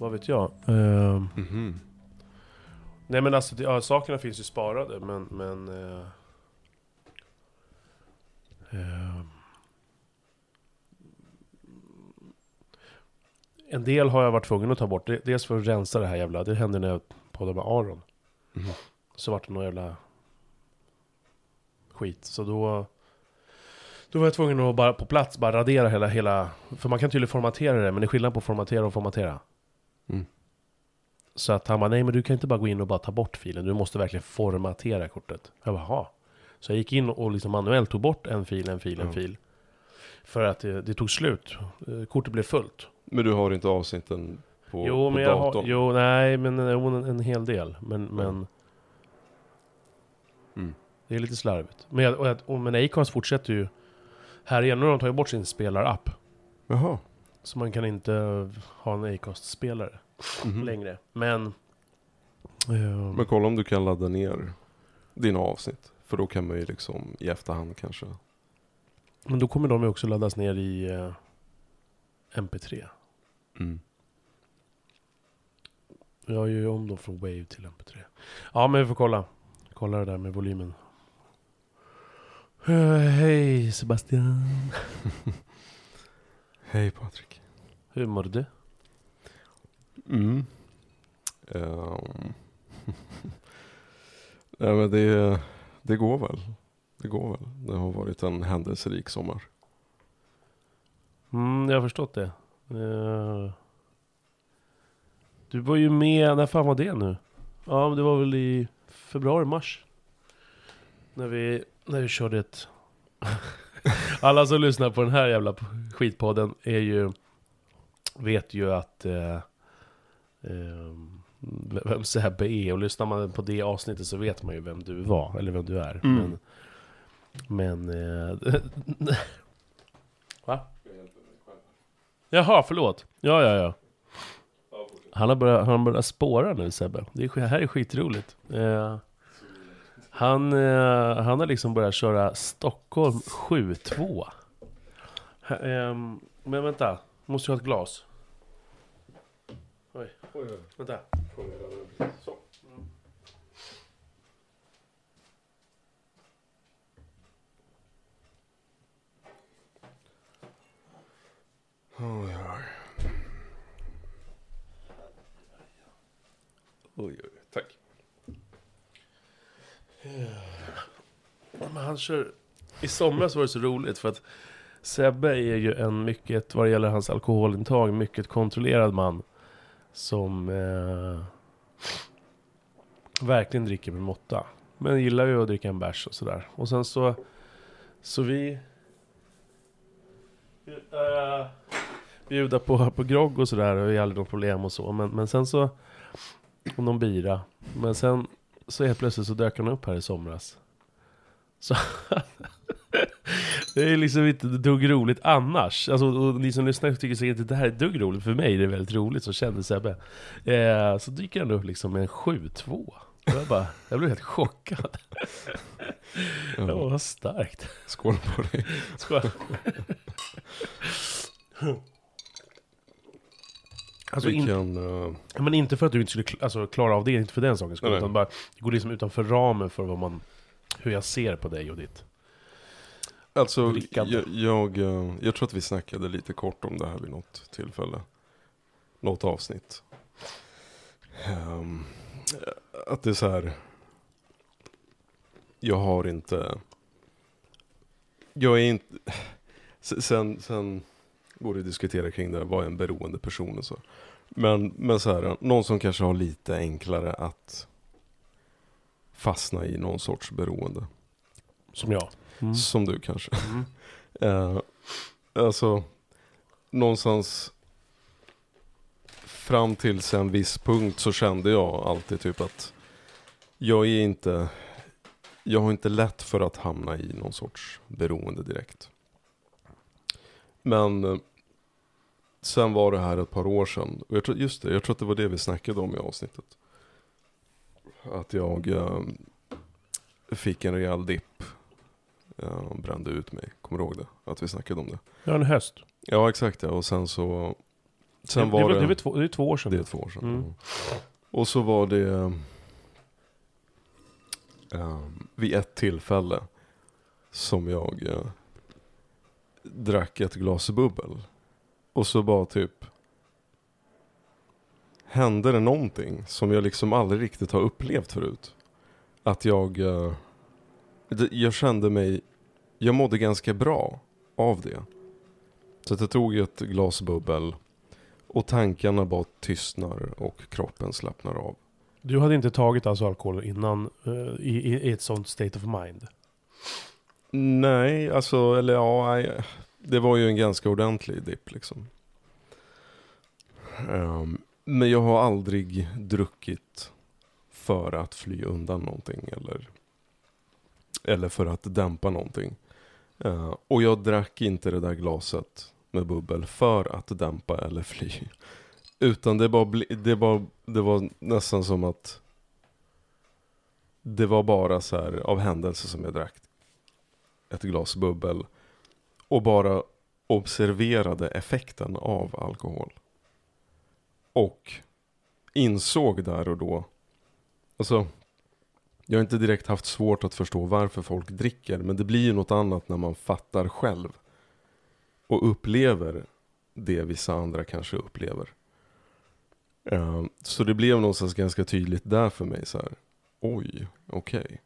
vad vet jag? Eh, Mhm. nej men alltså, det- ja, sakerna finns ju sparade, men... men eh, eh, en del har jag varit tvungen att ta bort. Det- Dels för att rensa det här jävla... Det hände när jag poddade med Aron. Mhm. Så vart det någon jävla skit. Så då... Då var jag tvungen att bara på plats bara radera hela, hela... För man kan tydligen formatera det, men det är skillnad på formatera och formatera. Mm. Så att han bara, nej men du kan inte bara gå in och bara ta bort filen, du måste verkligen formatera kortet. Jag bara, "Jaha." Så jag gick in och liksom manuellt tog bort en fil, en fil, en Ja. fil. För att det, det tog slut. Eh, Kortet blev fullt. Men du har inte avsnitten på, jo, på men jag har, datorn? jo, nej, men eh, jo, en, en hel del. Men, men Mm. det är lite slarvigt. Men, jag, och och, men Acast fortsätter ju. Här igen, de tagit bort sin spelarapp. Jaha. Så man kan inte ha en Acast-spelare Mhm. längre. Men... ehm, Men kolla om du kan ladda ner dina avsnitt. För då kan man ju liksom i efterhand kanske. men då kommer de ju också laddas ner i eh, MP3. Mm. Jag gör ju om dem från Wave till MP3. Ja, men vi får kolla. Kolla det där med volymen. Eh, Hej Sebastian. Hej Patrik. Hur mår du? Mm. Ehm. Nej men det, det går väl. Det går väl. Det har varit en händelserik sommar. Mm, jag har förstått det. Eh, du var ju med, när fan var det nu? Ja, men det var väl i februari, mars. När vi, när vi körde ett... Alla som lyssnar på den här jävla skitpodden är ju... Vet ju att... Eh, eh, vem Sebbe är. Och lyssnar man på det avsnittet så vet man ju vem du var. Eller vem du är. Mm. Men... Men... Eh, Va? Jaha, förlåt. Ja, ja, ja. Han har börjat, han börjat spåra nu Sebbe. Det, är, här är skitroligt. Eh, han, eh, han har liksom börjat köra Stockholm 7-2. Ha- ehm, men vänta, måste jag ha ett glas? Oj, vänta. Så. Oj, oj. Oj, oj, tack. Ja, Men han kör... I somras var det så roligt för att Sebbe är ju en mycket, vad det gäller hans alkoholintag, mycket kontrollerad man. Som eh, verkligen dricker med måtta. Men gillar ju att dricka en bärs och sådär. Och sen så, så vi... Uh, bjuda på, på grogg och sådär och är aldrig något problem och så. Men, men sen så, och någon bira. Men sen så helt plötsligt så dök han upp här i somras. Så det är liksom inte dugg roligt annars. Alltså, och ni som lyssnar tycker säkert att det här är dugg roligt. För mig är det väldigt roligt, så kände Sebbe. Eh, så dyker han upp liksom med en 7-2. Och Jag, bara, jag blev helt chockad. Ja. Det var starkt. Skål på dig. Skål. Alltså, in, Vilken... eh, men inte för att du inte skulle alltså, klara av det, inte för den sakens skull. Utan bara, det går liksom utanför ramen för vad man, hur jag ser på dig och ditt. Alltså, jag, jag, eh, jag tror att vi snackade lite kort om det här vid något tillfälle. Något avsnitt. Ehm, att det är så här. Jag har inte... Jag är inte... Sen, sen går det att diskutera kring det, vad är en beroende person och så. Men, men så här, någon som kanske har lite enklare att fastna i någon sorts beroende. Som jag. Mm. Som du kanske. Mm. Eh, alltså, någonstans fram till en viss punkt så kände jag alltid typ att jag är inte, jag har inte lätt för att hamna i någon sorts beroende direkt. Men eh, sen var det här ett par år sedan, och jag tror, just det, jag tror att det var det vi snackade om i avsnittet. Att jag eh, fick en rejäl dipp. Ja, brände ut mig. Kommer du ihåg det? Att vi snackade om det. Jag har en höst. Ja, exakt ja. Och sen så... Sen det, var det, det... det, var två, det är två år sedan. Det är två år sedan. Mm. ja. Och så var det... Um, vid ett tillfälle som jag eh, drack ett glas bubbel. Och så bara typ hände det någonting som jag liksom aldrig riktigt har upplevt förut. Att jag, eh, det- jag kände mig, jag mådde ganska bra av det. Så att jag tog ett glas bubbel och tankarna bara tystnar och kroppen slappnar av. Du hade inte tagit alltså alkohol innan eh, i, i, ett sånt state of mind? Nej, alltså, eller ja, det var ju en ganska ordentlig dipp liksom. Ehm, men jag har aldrig druckit för att fly undan någonting eller, eller för att dämpa någonting. Uh, och jag drack inte det där glaset med bubbel för att dämpa eller fly. Utan det, bara bli, det, bara, det var nästan som att det var bara så här av händelse som jag drack ett glas bubbel och bara observerade effekten av alkohol. Och insåg där och då, alltså jag har inte direkt haft svårt att förstå varför folk dricker, men det blir ju något annat när man fattar själv och upplever det vissa andra kanske upplever. Ehm, så det blev någonstans ganska tydligt där för mig så här. Oj, okej.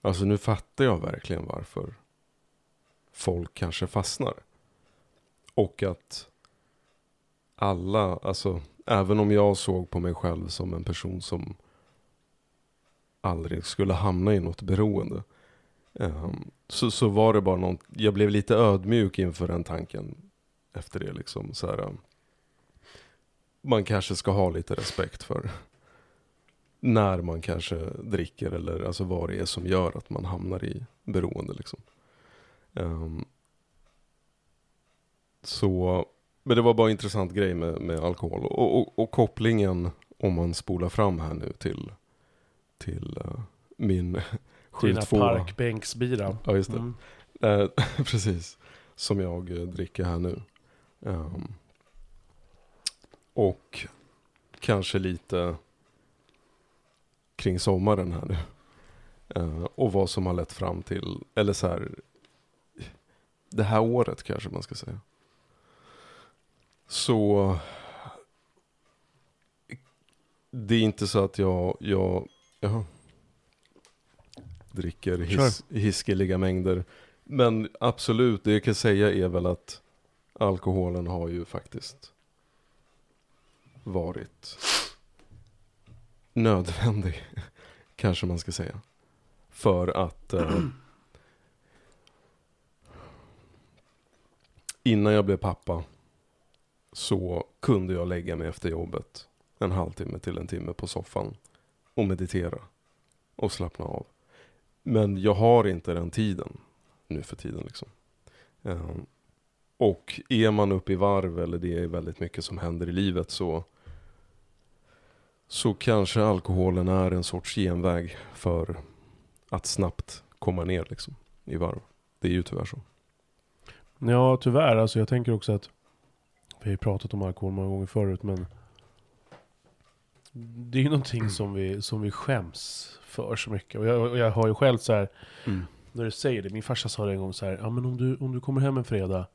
Alltså nu fattar jag verkligen varför folk kanske fastnar. Och att alla, alltså även om jag såg på mig själv som en person som aldrig skulle hamna i något beroende. Um, så, så var det bara något, jag blev lite ödmjuk inför den tanken efter det liksom. Så här, um, man kanske ska ha lite respekt för när man kanske dricker eller alltså vad det är som gör att man hamnar i beroende liksom. Um, så, men det var bara en intressant grej med, med alkohol och, och, och kopplingen om man spolar fram här nu till, till uh, min Dina 72 parkbänksbira. Ja just det. Mm. Eh, precis. Som jag eh, dricker här nu. Ehm, och kanske lite kring sommaren här nu. Eh, och vad som har lett fram till, eller så här, det här året kanske man ska säga. Så det är inte så att jag, jag, jag dricker his, hiskeliga mängder. Men absolut, det jag kan säga är väl att alkoholen har ju faktiskt varit nödvändig, kanske man ska säga. För att eh, innan jag blev pappa så kunde jag lägga mig efter jobbet en halvtimme till en timme på soffan och meditera och slappna av. Men jag har inte den tiden nu för tiden liksom. Ehm, och är man uppe i varv eller det är väldigt mycket som händer i livet så så kanske alkoholen är en sorts genväg för att snabbt komma ner liksom i varv. Det är ju tyvärr så. Ja, tyvärr. Alltså jag tänker också att vi har ju pratat om alkohol många gånger förut, men det är ju någonting som vi, som vi skäms för så mycket. Och jag, och jag har ju själv så här, när du säger det, min farsa sa det en gång så här, ja men om du, om du kommer hem en fredag,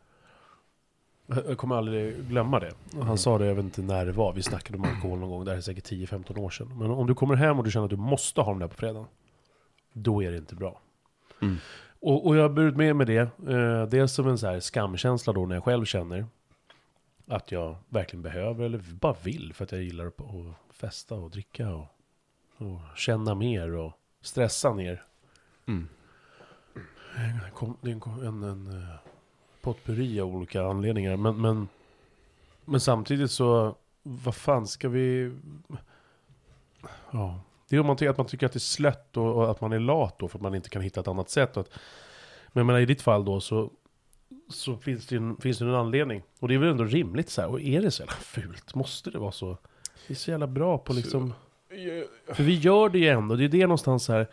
jag jag kommer aldrig glömma det. Han Mm. sa det, jag vet inte när det var, vi snackade om alkohol någon gång, det här är säkert 10-15 år sedan. Men om du kommer hem och du känner att du måste ha den där på fredagen, då är det inte bra. Mm. Och, och jag har burit med mig det, eh, dels som en så här skamkänsla då när jag själv känner att jag verkligen behöver eller bara vill för att jag gillar att, att festa och dricka och, och känna mer och stressa ner. Mm. Det är en, en, en eh, potpurri av olika anledningar. Men, men, men samtidigt så, vad fan ska vi... Ja, det är om man tycker att man tycker att det är slött och, och att man är lat då för att man inte kan hitta ett annat sätt. Att, men jag menar, i ditt fall då så, så finns, det en, finns det en anledning. Och det är väl ändå rimligt så här. Och är det så jävla fult? Måste det vara så? Vi är så jävla bra på liksom... För vi gör det ju ändå, det är det någonstans här.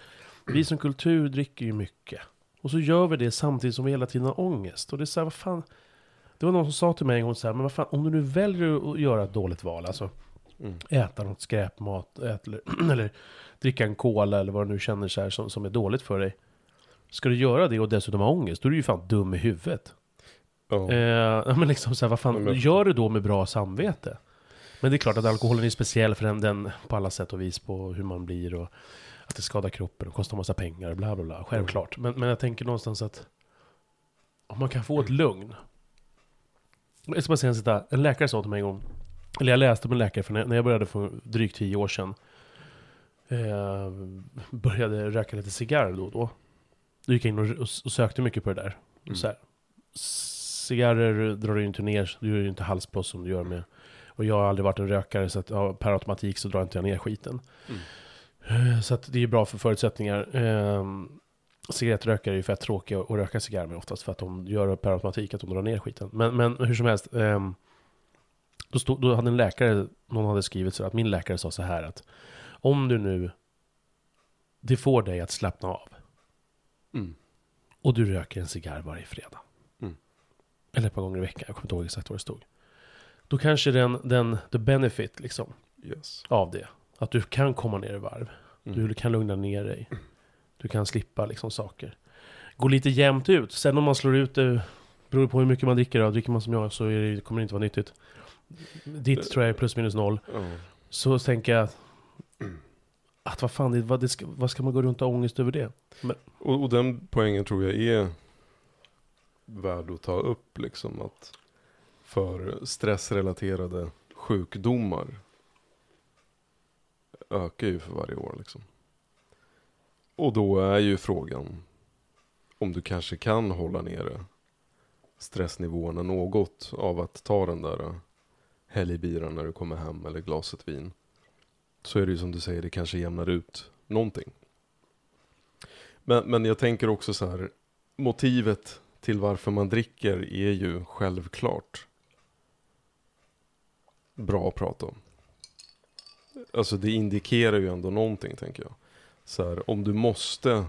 Vi som kultur dricker ju mycket. Och så gör vi det samtidigt som vi hela tiden har ångest. Och det är så här, vad fan. Det var någon som sa till mig en gång så här, men vad fan, om du nu väljer att göra ett dåligt val, alltså Mm. äta något skräpmat, ät, eller, eller dricka en cola eller vad du nu känner så här, som, som är dåligt för dig. Ska du göra det och dessutom ha ångest, då är du ju fan dum i huvudet. Ja. Eh, men liksom så här, vad fan, men- gör du då med bra samvete? Men det är klart att alkoholen är speciell för den, den på alla sätt och vis på hur man blir och att det skadar kroppen och kostar massa pengar och bla bla bla. Självklart. Men, men jag tänker någonstans att om man kan få ett lugn. Jag ska bara säga en, sån en läkare sa till mig en gång, eller jag läste om en läkare för när, när jag började för drygt tio år sedan. Eh, började röka lite cigarr då och då. Då gick jag in och, och, sökte mycket på det där. Mm. Så här, cigarrer drar du inte ner, du gör ju inte halsbloss som du gör med. Och jag har aldrig varit en rökare så att ja, per automatik så drar inte jag ner skiten. Mm. Så att det är bra för förutsättningar. Um, cigarettrökare är ju fett tråkiga att röka cigarr med oftast för att de gör per automatik att de drar ner skiten. Men, men hur som helst. ehm, då, stod, då hade en läkare, någon hade skrivit så att min läkare sa så här att om du nu, det får dig att slappna av Mm. och du röker en cigarr varje fredag. Mm. Eller ett par gånger i veckan, jag kommer inte ihåg exakt vad det stod. Då kanske den, den, the benefit liksom Yes. av det, att du kan komma ner i varv. Mm. Du kan lugna ner dig. Du kan slippa liksom saker. Gå lite jämnt ut. Sen om man slår ut det, beror på hur mycket man dricker. Då. Dricker man som jag så det, kommer det inte vara nyttigt. Ditt tror jag är plus minus noll. Så tänker jag att vad fan, det, vad, det ska, vad ska man gå runt och ha ångest över det? Och, och den poängen tror jag är värd att ta upp liksom att för stressrelaterade sjukdomar ökar ju för varje år liksom. Och då är ju frågan om du kanske kan hålla nere stressnivåerna något av att ta den där helgbiran när du kommer hem eller glaset vin. Så är det ju som du säger, det kanske jämnar ut någonting. Men, men jag tänker också så här, motivet till varför man dricker är ju självklart bra att prata om. Alltså det indikerar ju ändå någonting tänker jag. Så här, om du måste,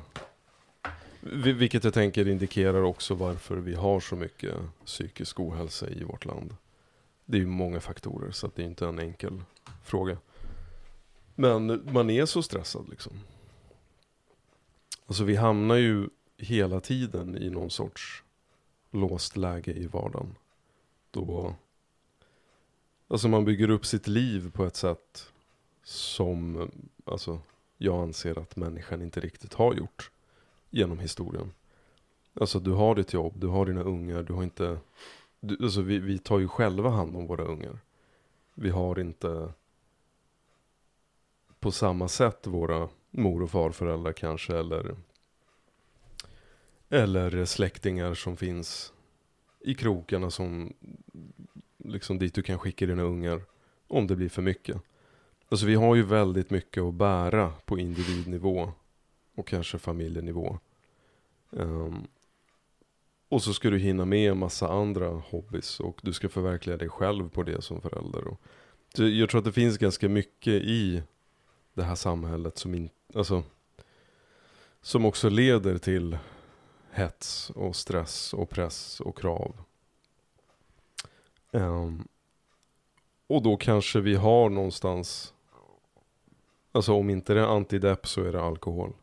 vilket jag tänker indikerar också varför vi har så mycket psykisk ohälsa i vårt land. Det är ju många faktorer så att det är inte en enkel fråga. Men man är så stressad liksom. Alltså vi hamnar ju hela tiden i någon sorts låst läge i vardagen. Då, alltså man bygger upp sitt liv på ett sätt som, alltså jag anser att människan inte riktigt har gjort genom historien. Alltså du har ditt jobb, du har dina ungar, du har inte, du, alltså vi, vi tar ju själva hand om våra ungar. Vi har inte på samma sätt våra mor och farföräldrar kanske eller eller släktingar som finns i krokarna som liksom dit du kan skicka dina ungar om det blir för mycket. Alltså vi har ju väldigt mycket att bära på individnivå och kanske familjenivå. Um, och så ska du hinna med en massa andra hobbys och du ska förverkliga dig själv på det som förälder. Och, så jag tror att det finns ganska mycket i det här samhället som, inte, alltså, som också leder till hets och stress och press och krav. Um, och då kanske vi har någonstans, alltså om inte det är antidepp så är det alkohol.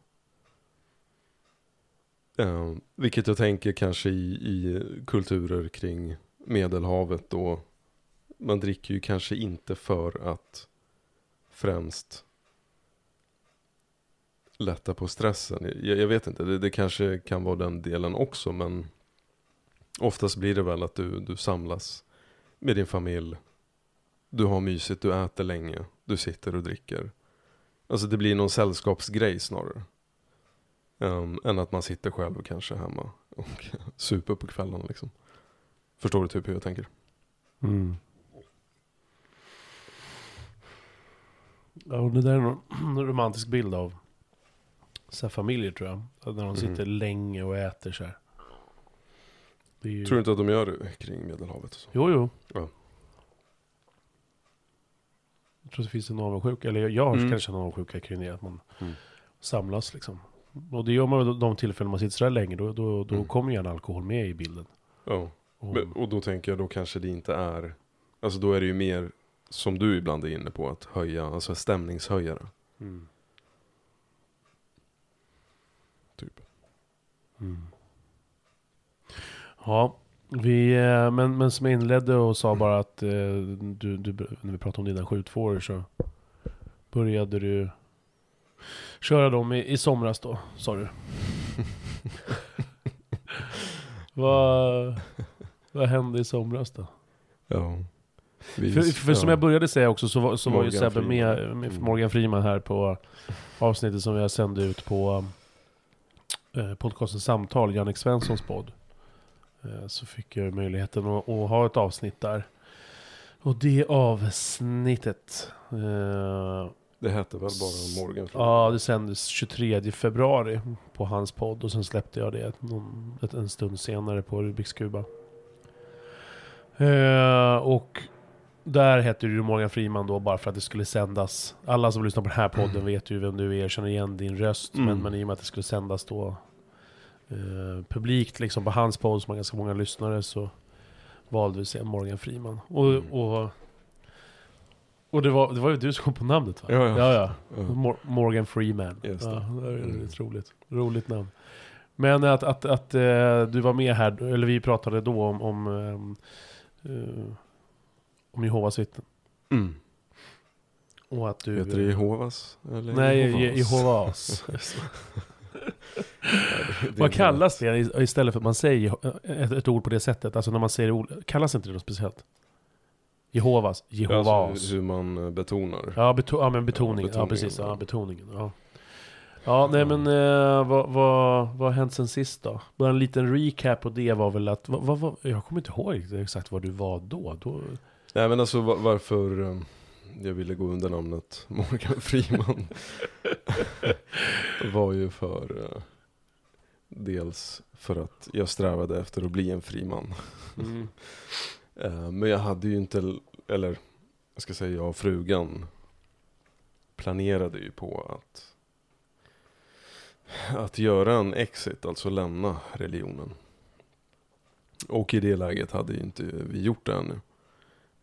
Um, vilket jag tänker kanske i, i kulturer kring Medelhavet då. Man dricker ju kanske inte för att främst lätta på stressen. Jag, jag vet inte, det, det kanske kan vara den delen också men oftast blir det väl att du, du samlas med din familj. Du har mysigt, du äter länge, du sitter och dricker. Alltså det blir någon sällskapsgrej snarare. Um, än att man sitter själv kanske hemma och super på kvällen liksom. Förstår du typ hur jag tänker? Mm. Ja, och det där är en någon romantisk bild av så här familjer tror jag. När de Mhm. sitter länge och äter så här. Ju... Tror du inte att de gör det kring Medelhavet? Och så? Jo, jo. Ja. Jag tror det finns en avundsjuka, eller jag har Mm. kanske en avundsjuka kring det, att man Mm. samlas liksom. Och det gör man vid de tillfällen man sitter så här länge, då, då, då Mm. kommer ju en alkohol med i bilden. Ja. Och, Men, och då tänker jag, då kanske det inte är, alltså då är det ju mer, som du ibland är inne på, att höja, alltså stämningshöjare. mm. Typ. Mm. Ja, vi, eh, men, men som jag inledde och sa bara att eh, du, du, när vi pratade om dina skjutfåror så började du köra dem i, i somras då, sa du. vad, vad hände i somras då? Ja. Vi- För, för som ja. jag började säga också så var, så var ju Sebbe med, med Mm. Morgan Freeman här på avsnittet som har sänt ut på podcasten Samtal, Jannik Svenssons podd. Eh, så fick jag möjligheten att, att ha ett avsnitt där. Och det avsnittet eh, Det hette väl bara Morgan? Ja, det sändes 23 februari på hans podd och sen släppte jag det någon, ett, en stund senare på Rubiks Kuba. Eh, och där hette du Morgan Freeman då bara för att det skulle sändas. Alla som lyssnar på den här podden vet ju vem du är, känner igen din röst. Men, Mm. men i och med att det skulle sändas då eh, publikt liksom på hans podd som har ganska många lyssnare så valde vi att säga Morgan Freeman. Och, Mm. och, och det, var, det var ju du som kom på namnet va? Ja, ja. ja, ja. Ja. Mor- Morgan Freeman. Just det. Ja, det är Mm. roligt. Roligt namn. Men att, att, att eh, du var med här, eller vi pratade då om, om, ehm, eh, om Jehovas vittnen. Mm. Och att du... Heter det Jehovas? Eller Nej, Jehovas? Je- Jehovas. Vad kallas det istället för att man säger ett, ett ord på det sättet? Alltså när man säger ord, kallas inte det något speciellt? Jehovas, Jehovas. Alltså hur man eh, betonar. Ja, beto ja men betoning. Ja, betoningen, precis. Ja, ja. betoningen. Ja, ja nej men eh, vad, vad, vad har hänt sen sist då? Bara en liten recap på det var väl att, vad, vad, jag kommer inte ihåg exakt var du var då. då Nej men alltså va- varför eh, jag ville gå under namnet Morgan Freeman var ju för eh, dels för att jag strävade efter att bli en friman. mm. Eh, Men jag hade ju inte, eller jag ska säga jag och frugan planerade ju på att att göra en exit, alltså lämna religionen. Och i det läget hade ju inte vi gjort det ännu.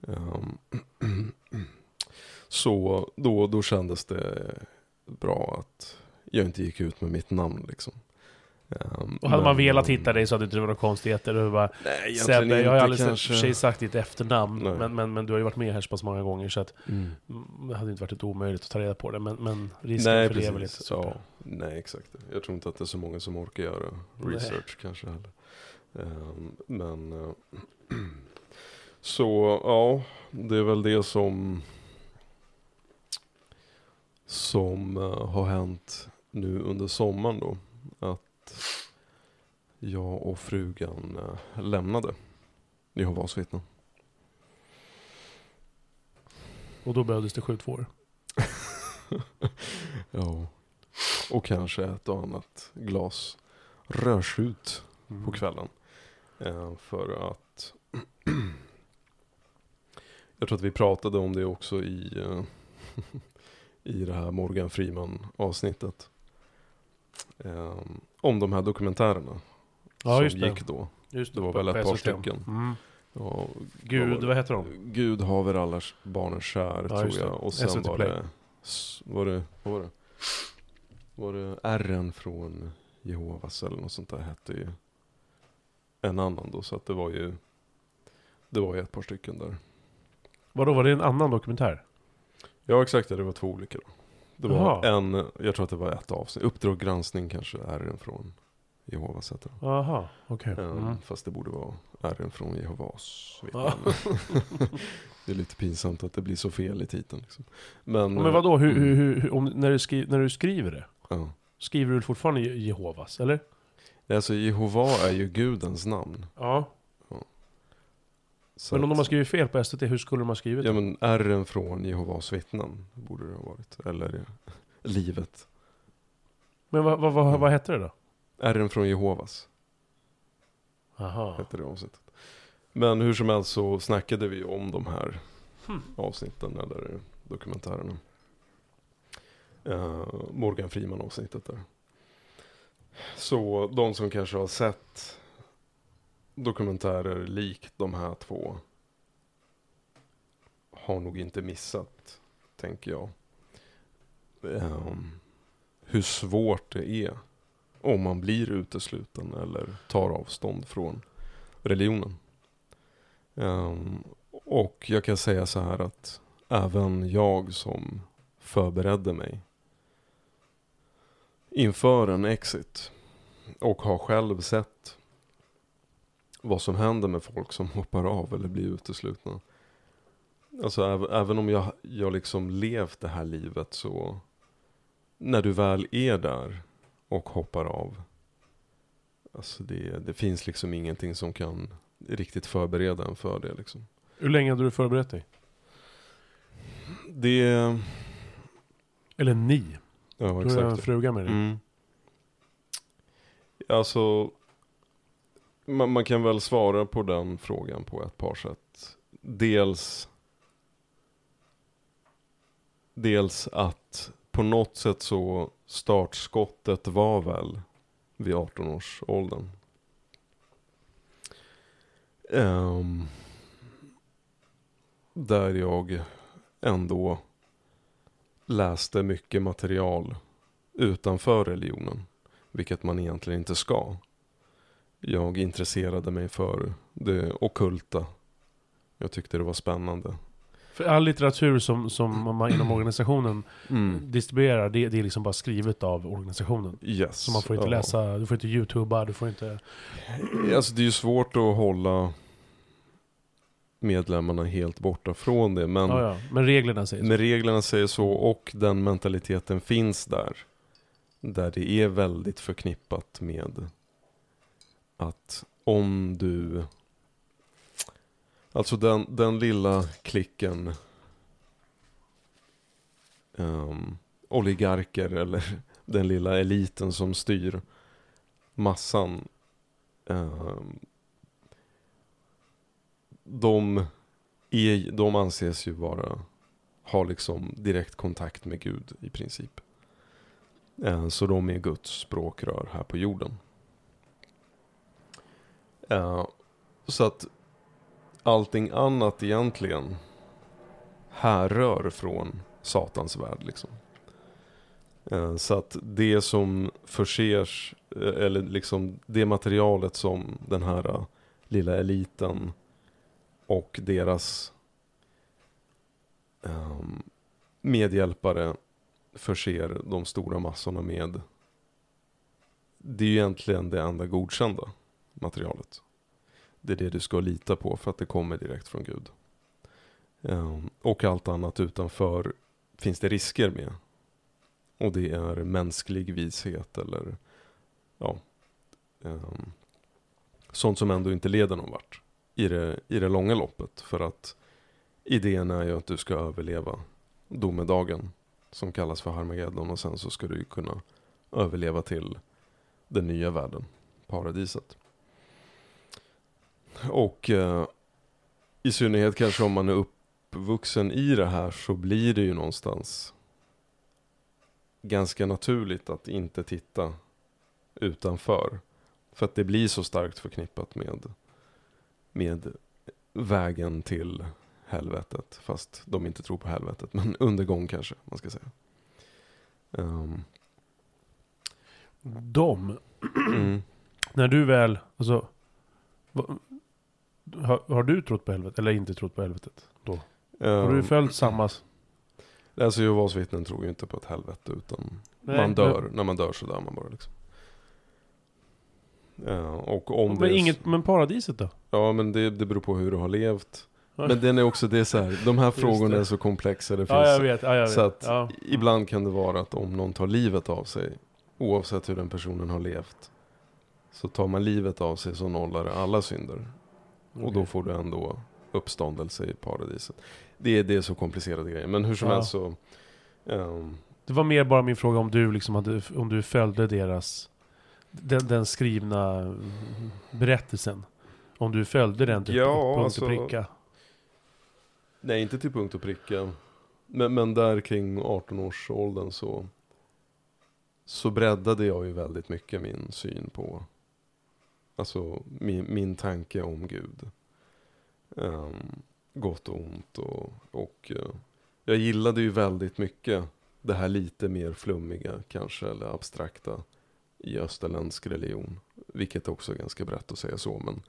Ehm, Så då, då kändes det bra att jag inte gick ut med mitt namn liksom. Ehm, Och hade man men- velat hitta dig så hade det inte varit några konstigheter. Du bara, Nej, Sebbe, jag har inte aldrig kanske. för sig sagt ditt efternamn. Nej. Men, men, men du har ju varit med här så pass många gånger så att Mm. det hade inte varit ett omöjligt att ta reda på det. Men, men risken Nej, för det är väl inte precis. så Ja, nej, exakt. Jag tror inte att det är så många som orkar göra Nej. research kanske heller. Ehm, men eh, så ja, det är väl det som som eh, har hänt nu under sommaren då. Att jag och frugan uh, lämnade Jehovas vittnen. Och då behövdes det skjutvår. Ja. Och kanske ett och annat glas rödskjut Mm. på kvällen. Eh, för att jag tror att vi pratade om det också i, eh, i det här Morgan Freeman avsnittet. Eh, om de här dokumentärerna Ja, som det. gick då. Just det var på- väl ett par stycken. Mm. Ja, Gud, vad heter de? Gud haver alla barnen kär Ja, tror det. jag. Och sen SVT var Play. det, var det, vad var det? Var det R'n från Jehovas eller något sånt där hette ju en annan då. Så att det var ju, det var ju ett par stycken där. Vadå, var det en annan dokumentär? Ja exakt, det var två olika då. Det var Jaha. en, jag tror att det var ett avsnitt, Uppdrag granskning kanske, R'n från Jehovas heter det. Jaha, okej. Mm. Mm. Fast det borde vara R'n från Jehovas. man. det är lite pinsamt att det blir så fel i titeln. Liksom. Men, Men vadå, hur, mm. hur, hur, om, när, du skri, när du skriver det? Ja. Skriver du fortfarande Je- Jehovas, eller? Alltså Jehova är ju gudens namn. Ja. Så Men om de har skrivit fel på SVT, hur skulle de ha skrivit Ja det? men R'n från Jehovas vittnen borde det ha varit. Eller livet. Men vad, vad, vad, vad hette det då? R'n från Jehovas Jaha. hette det avsnittet. Men hur som helst så snackade vi om de här Hmm. avsnitten eller dokumentärerna. Uh, Morgan Freeman avsnittet där. Så de som kanske har sett dokumentärer likt de här två har nog inte missat, tänker jag. Um, hur svårt det är om man blir utesluten eller tar avstånd från religionen. Um, och jag kan säga så här att även jag som förberedde mig inför en exit och har själv sett vad som händer med folk som hoppar av eller blir uteslutna. Alltså även om jag, jag liksom levt det här livet så när du väl är där och hoppar av. Alltså det, det finns liksom ingenting som kan riktigt förbereda en för det liksom. Hur länge hade du förberett dig? Det... Eller ni. Ja, du exakt. har en fruga med dig. Mm. Alltså, man, man kan väl svara på den frågan på ett par sätt. Dels Dels att på något sätt så startskottet var väl vid 18-årsåldern. Um, ehm, där jag ändå läste mycket material utanför religionen. Vilket man egentligen inte ska. Jag intresserade mig för det okulta. Jag tyckte det var spännande. För all litteratur som, som man inom organisationen Mm. distribuerar, det, det är liksom bara skrivet av organisationen. Yes. Så man får inte ja. läsa, du får inte youtuba, du får inte... Alltså det är ju svårt att hålla medlemmarna helt borta från det. Men, Ja, ja. Men reglerna säger så. men reglerna säger så och den mentaliteten finns där. Där det är väldigt förknippat med att om du... Alltså den, den lilla klicken um, oligarker eller den lilla eliten som styr massan. Um, de, är, de anses ju vara, ha liksom direkt kontakt med Gud i princip. Ehm, så de är Guds språkrör här på jorden. Så att allting annat egentligen härrör från Satans värld liksom. Eh, så att det som försers, eh, eller liksom det materialet som den här eh, lilla eliten och deras um, medhjälpare förser de stora massorna med. Det är ju egentligen det enda godkända materialet. Det är det du ska lita på för att det kommer direkt från Gud. Ehm, och allt annat utanför finns det risker med. Och det är mänsklig vishet eller ja, ehm, sånt som ändå inte leder någon vart i det, i det långa loppet. För att idén är ju att du ska överleva domedagen som kallas för Harmageddon och sen så ska du ju kunna överleva till den nya världen, paradiset. Och eh, i synnerhet kanske om man är uppvuxen i det här så blir det ju någonstans ganska naturligt att inte titta utanför. För att det blir så starkt förknippat med med vägen till helvetet. Fast de inte tror på helvetet. Men undergång kanske man ska säga. Um, De, mm. när du väl, alltså... Har, har du trott på helvetet? Eller inte trott på helvetet? Då? Har du Um, följt samma... Alltså Jehovas vittnen tror ju inte på ett helvete utan Nej, man dör. men- När man dör så dör man bara liksom. Ja, och om Men, det är inget, men paradiset då? Ja men det, det beror på hur du har levt. Men den är också, det är så här, de här frågorna är så komplexa. Det finns Ja, jag vet. Ja, jag vet. Så att ja. ibland kan det vara att om någon tar livet av sig, oavsett hur den personen har levt, så tar man livet av sig så nollar det alla synder. Och då får du ändå uppståndelse i paradiset. Det är, det är så komplicerade grejer. Men hur som Ja. helst så... ehm, Det var mer bara min fråga om du liksom hade, om du följde deras, den, den skrivna berättelsen. Om du följde den till Ja, punkt alltså- och pricka. nej, inte till punkt och pricka. Men, men där kring 18-årsåldern så... Så breddade jag ju väldigt mycket min syn på Alltså min, min tanke om Gud. Um, gott och ont och, och uh, jag gillade ju väldigt mycket det här lite mer flummiga kanske eller abstrakta i österländsk religion. Vilket också är ganska brett att säga så men,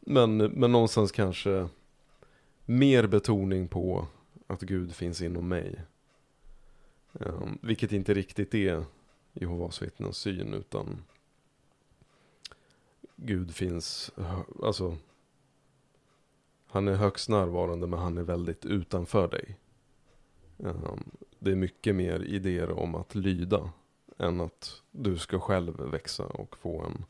men, men någonstans kanske mer betoning på att Gud finns inom mig. Um, vilket inte riktigt är Jehovas vittnens syn utan Gud finns, alltså han är högst närvarande men han är väldigt utanför dig. Um, det är mycket mer idéer om att lyda än att du ska själv växa och få en...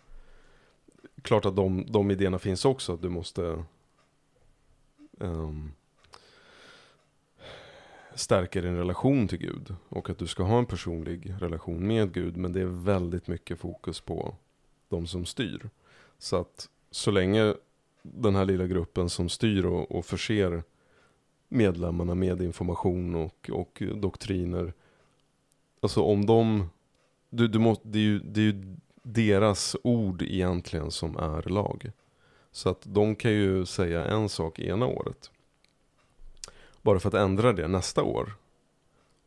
Klart att de, de idéerna finns också, att du måste um, stärka din relation till Gud. Och att du ska ha en personlig relation med Gud. Men det är väldigt mycket fokus på de som styr. Så att så länge den här lilla gruppen som styr och, och förser medlemmarna med information och, och doktriner. Alltså om de, du, du må, det, är ju, det är ju deras ord egentligen som är lag. Så att de kan ju säga en sak ena året. Bara för att ändra det nästa år.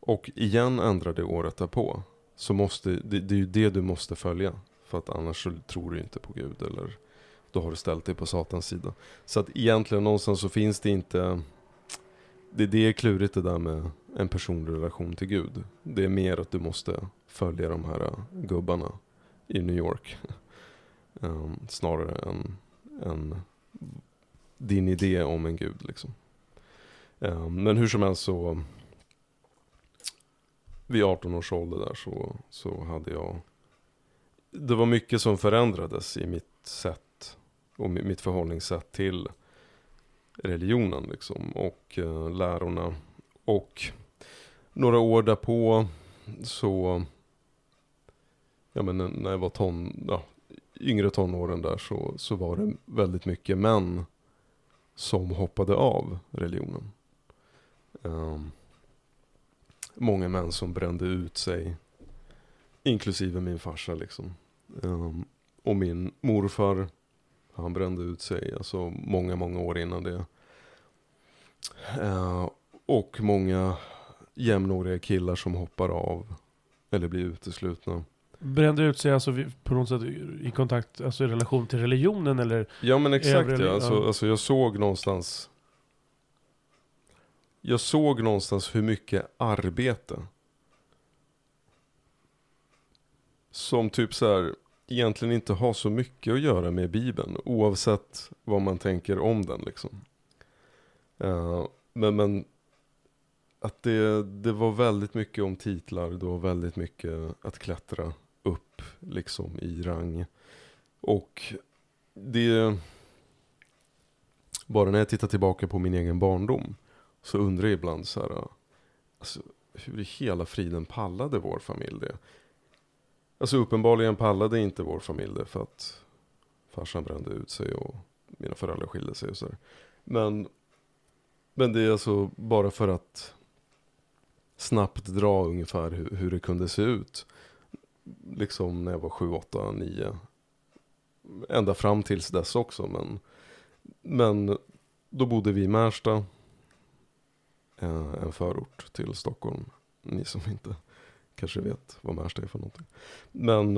Och igen ändra det året därpå. Så måste, det, det är ju det du måste följa. För att annars så tror du inte på Gud eller då har du ställt dig på Satans sida. Så att egentligen någonstans så finns det inte det, det är klurigt det där med en personlig relation till Gud. Det är mer att du måste följa de här gubbarna i New York. Um, snarare än, än din idé om en gud liksom. Um, men hur som helst så vid 18 års ålder där så, så hade jag det var mycket som förändrades i mitt sätt och mitt förhållningssätt till religionen liksom och eh, lärorna. Och några år därpå så, ja men när jag var ton, ja, yngre tonåren där så, så var det väldigt mycket män som hoppade av religionen. Um, många män som brände ut sig, inklusive min farsa liksom. Um, och min morfar han brände ut sig, alltså många, många år innan det. Uh, och många jämnåriga killar som hoppar av eller blir uteslutna. Brände ut sig alltså på något sätt i kontakt, alltså i relation till religionen eller? Ja men exakt ja, alltså, alltså jag såg någonstans Jag såg någonstans hur mycket arbete Som typ så här egentligen inte har så mycket att göra med Bibeln. Oavsett vad man tänker om den liksom. Uh, men, men att det, det var väldigt mycket om titlar. Det var väldigt mycket att klättra upp liksom i rang. Och det... Bara när jag tittar tillbaka på min egen barndom. Så undrar jag ibland så här. Alltså, hur i hela friden pallade vår familj det? Alltså uppenbarligen pallade inte vår familj det för att farsan brände ut sig och mina föräldrar skilde sig och så Men, men det är alltså bara för att snabbt dra ungefär hur, hur det kunde se ut. Liksom när jag var 7, 8, 9. Ända fram tills dess också. Men, men då bodde vi i Märsta. Eh, en förort till Stockholm. Ni som inte kanske vet vad Märsta är för någonting. Men,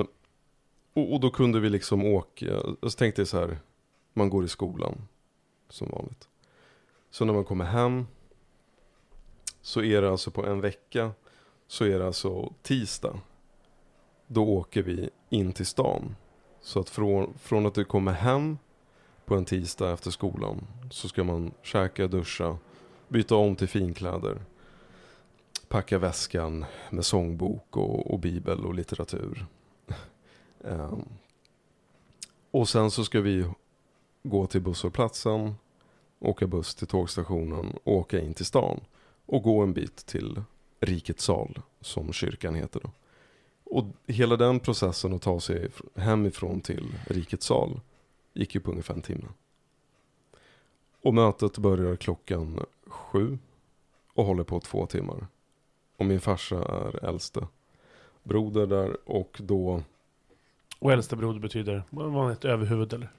och, och, då kunde vi liksom åka, Jag så tänkte jag så här, man går i skolan som vanligt. Så när man kommer hem så är det alltså på en vecka så är det alltså tisdag. Då åker vi in till stan. Så att från, från att du kommer hem på en tisdag efter skolan så ska man käka, duscha, byta om till finkläder packa väskan med sångbok och, och bibel och litteratur. um, och sen så ska vi gå till busshållplatsen, åka buss till tågstationen och åka in till stan. Och gå en bit till Rikets sal, som kyrkan heter då. Och hela den processen att ta sig hemifrån till Rikets sal gick ju på ungefär en timme. Och mötet börjar klockan sju och håller på två timmar. Och min farsa är äldste broder där och då Och äldste broder betyder, var ett överhuvud eller?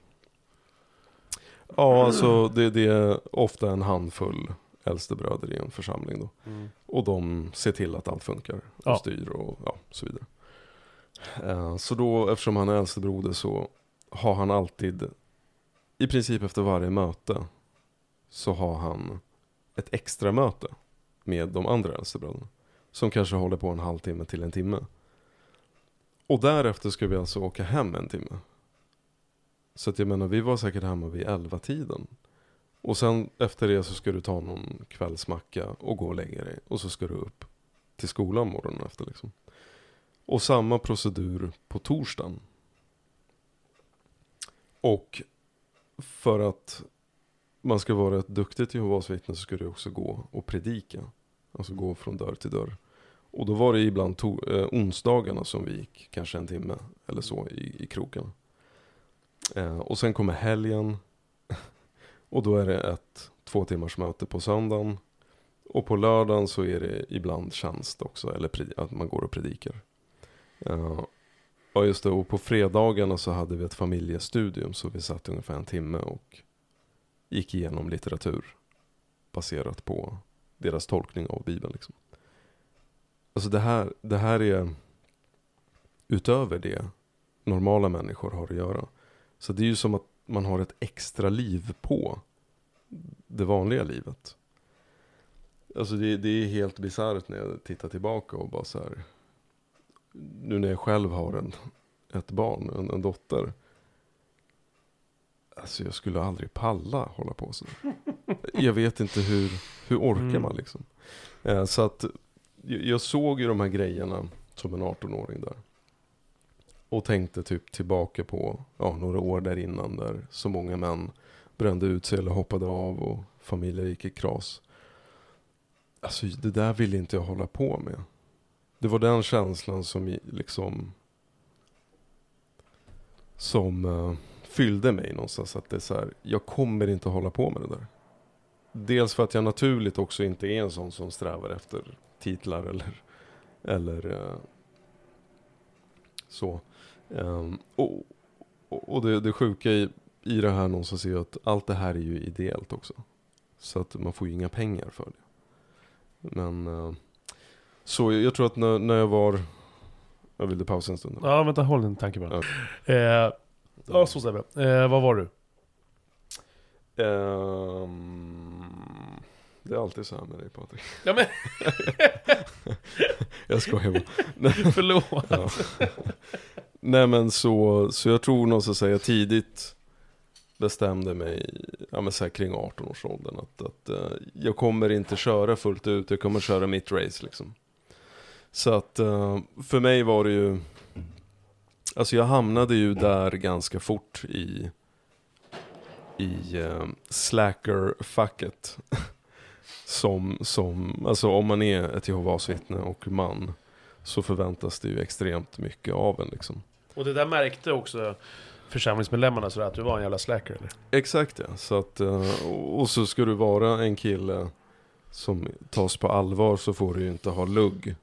Ja, alltså det, det är ofta en handfull äldstebröder i en församling då. Och de ser till att allt funkar och Ja. styr och ja, så vidare. Eh, Så då, eftersom han är äldstebroder så har han alltid, i princip efter varje möte, så har han ett extra möte med de andra äldstebröderna. Som kanske håller på en halvtimme till en timme. Och därefter ska vi alltså åka hem en timme. Så att jag menar, vi var säkert hemma vid elva tiden. Och sen efter det så ska du ta någon kvällsmacka och gå och lägga dig. Och så ska du upp till skolan morgonen efter liksom. Och samma procedur på torsdagen. Och för att man ska vara ett duktigt Jehovas vittne så ska du också gå och predika. Alltså gå från dörr till dörr. Och då var det ibland to- eh, onsdagarna som vi gick kanske en timme eller så i, i krokarna. Eh, och sen kommer helgen. Och då är det ett två timmars möte på söndagen. Och på lördagen så är det ibland tjänst också, eller predi- att man går och predikar. Uh, ja just det, och på fredagarna så hade vi ett familjestudium så vi satt ungefär en timme och gick igenom litteratur baserat på deras tolkning av Bibeln. Liksom. Alltså det här, det här är utöver det normala människor har att göra. Så det är ju som att man har ett extra liv på det vanliga livet. Alltså det, det är helt bisarrt när jag tittar tillbaka och bara så här. Nu när jag själv har en, ett barn, en, en dotter. Alltså jag skulle aldrig palla hålla på så. Jag vet inte hur, hur orkar Mm. man liksom. Eh, så att jag, såg ju de här grejerna som en 18-åring där. Och tänkte typ tillbaka på ja, några år där innan där så många män brände ut sig eller hoppade av och familjer gick i kras. Alltså det där vill inte jag hålla på med. Det var den känslan som liksom som eh, fyllde mig någonstans. Att det är så här, jag kommer inte hålla på med det där. Dels för att jag naturligt också inte är en sån som strävar efter titlar eller, eller eh, så. Ehm, och och det, det sjuka i, i det här någonstans är ju att allt det här är ju ideellt också. Så att man får ju inga pengar för det. Men eh, så jag, jag tror att när, när jag var jag ville pausa en stund. Ja, vänta, håll en tanke bara. Ja. Eh, ja, så Sebbe. Eh, vad var du? Ehm, det är alltid så här med dig Patrik. Ja men, Jag skojar bara. förlåt. Ja. Nej men så, så jag tror någonstans att jag tidigt bestämde mig, ja men så här kring 18-årsåldern att, att eh, jag kommer inte köra fullt ut, jag kommer köra mitt race liksom. Så att eh, för mig var det ju, alltså jag hamnade ju där ganska fort i, i uh, slacker-facket. Som, som, alltså om man är ett Jehovas vittne och man så förväntas det ju extremt mycket av en liksom. Och det där märkte också församlingsmedlemmarna sådär att du var en jävla slacker eller? Exakt ja. Så att, eh, och så ska du vara en kille som tas på allvar så får du ju inte ha lugg.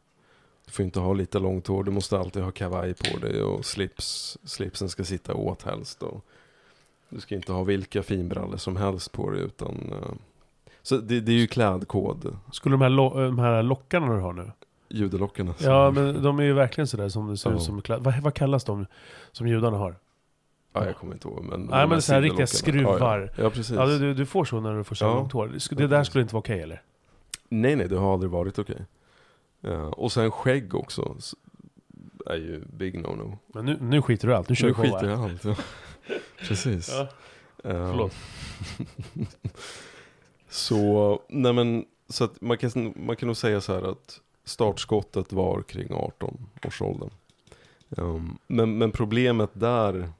Du får inte ha lite långt hår, du måste alltid ha kavaj på dig och slips, slipsen ska sitta åt helst. Och du ska inte ha vilka finbrallor som helst på dig utan eh, så det, det är ju klädkod, Skulle de här, lo- de här lockarna du har nu? judelockarna. Ja men de är ju verkligen sådär som det ser ut Ja. som kläder. Vad, vad kallas de som judarna har? Ja, jag kommer inte ihåg. Men, Nej, men så här riktiga skruvar. Ja, ja. ja precis. Ja du, du, får så när du får så Ja. långt hår. Det, där skulle inte vara okej eller? Nej, nej, det har aldrig varit okej. Ja, och sen skägg också. s- Är ju big no-no. Men nu, nu skiter du i allt, nu kör Nu på skiter jag i allt. Ja. Precis. Ja, Ja. förlåt. så, nej men, så att man kan, man kan nog säga så här att startskottet var kring 18-årsåldern. Um, ehm, men, men problemet där,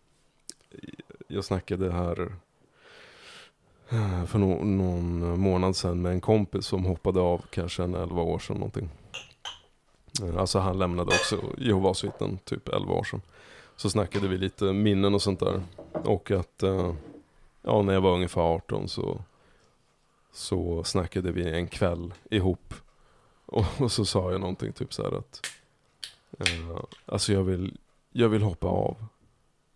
jag snackade här för no, någon månad sedan med en kompis som hoppade av kanske en 11 år sedan någonting. Alltså han lämnade också Jehovas vittnen typ 11 år sedan. Så snackade vi lite minnen och sånt där. Och att eh, ja, när jag var ungefär 18 så, så snackade vi en kväll ihop. Och, och så sa jag någonting typ så här att eh, alltså jag vill, jag vill hoppa av.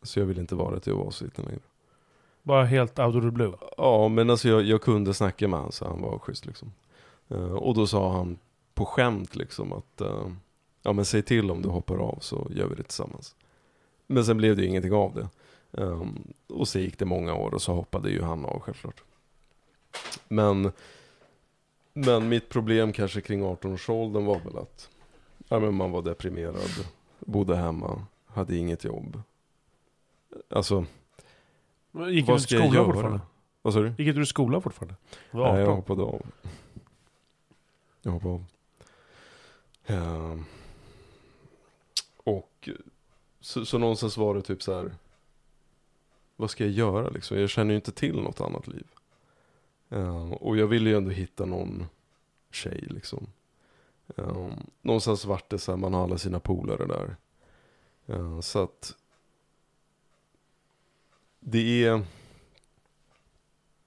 Så jag ville inte vara till oasiten längre. Bara helt out of the blue. Ja, men alltså jag, jag kunde snacka med honom så han var schysst liksom. Eh, och då sa han på skämt liksom att eh, ja men säg till om du hoppar av så gör vi det tillsammans. Men sen blev det ju ingenting av det. Um, och så gick det många år och så hoppade ju han av självklart. Men, men mitt problem kanske kring 18-årsåldern var väl att ja, men man var deprimerad, bodde hemma, hade inget jobb. Alltså, Gick vad ska jag göra? Vad sa du? Gick inte du i skolan fortfarande? Nej, jag 18. hoppade av. Jag hoppade av. Ehm, och så, så någonstans var det typ så här. Vad ska jag göra liksom? Jag känner ju inte till något annat liv. Um, och jag ville ju ändå hitta någon tjej liksom. Um, någonstans vart det så här, man har alla sina polare där. Uh, så att det är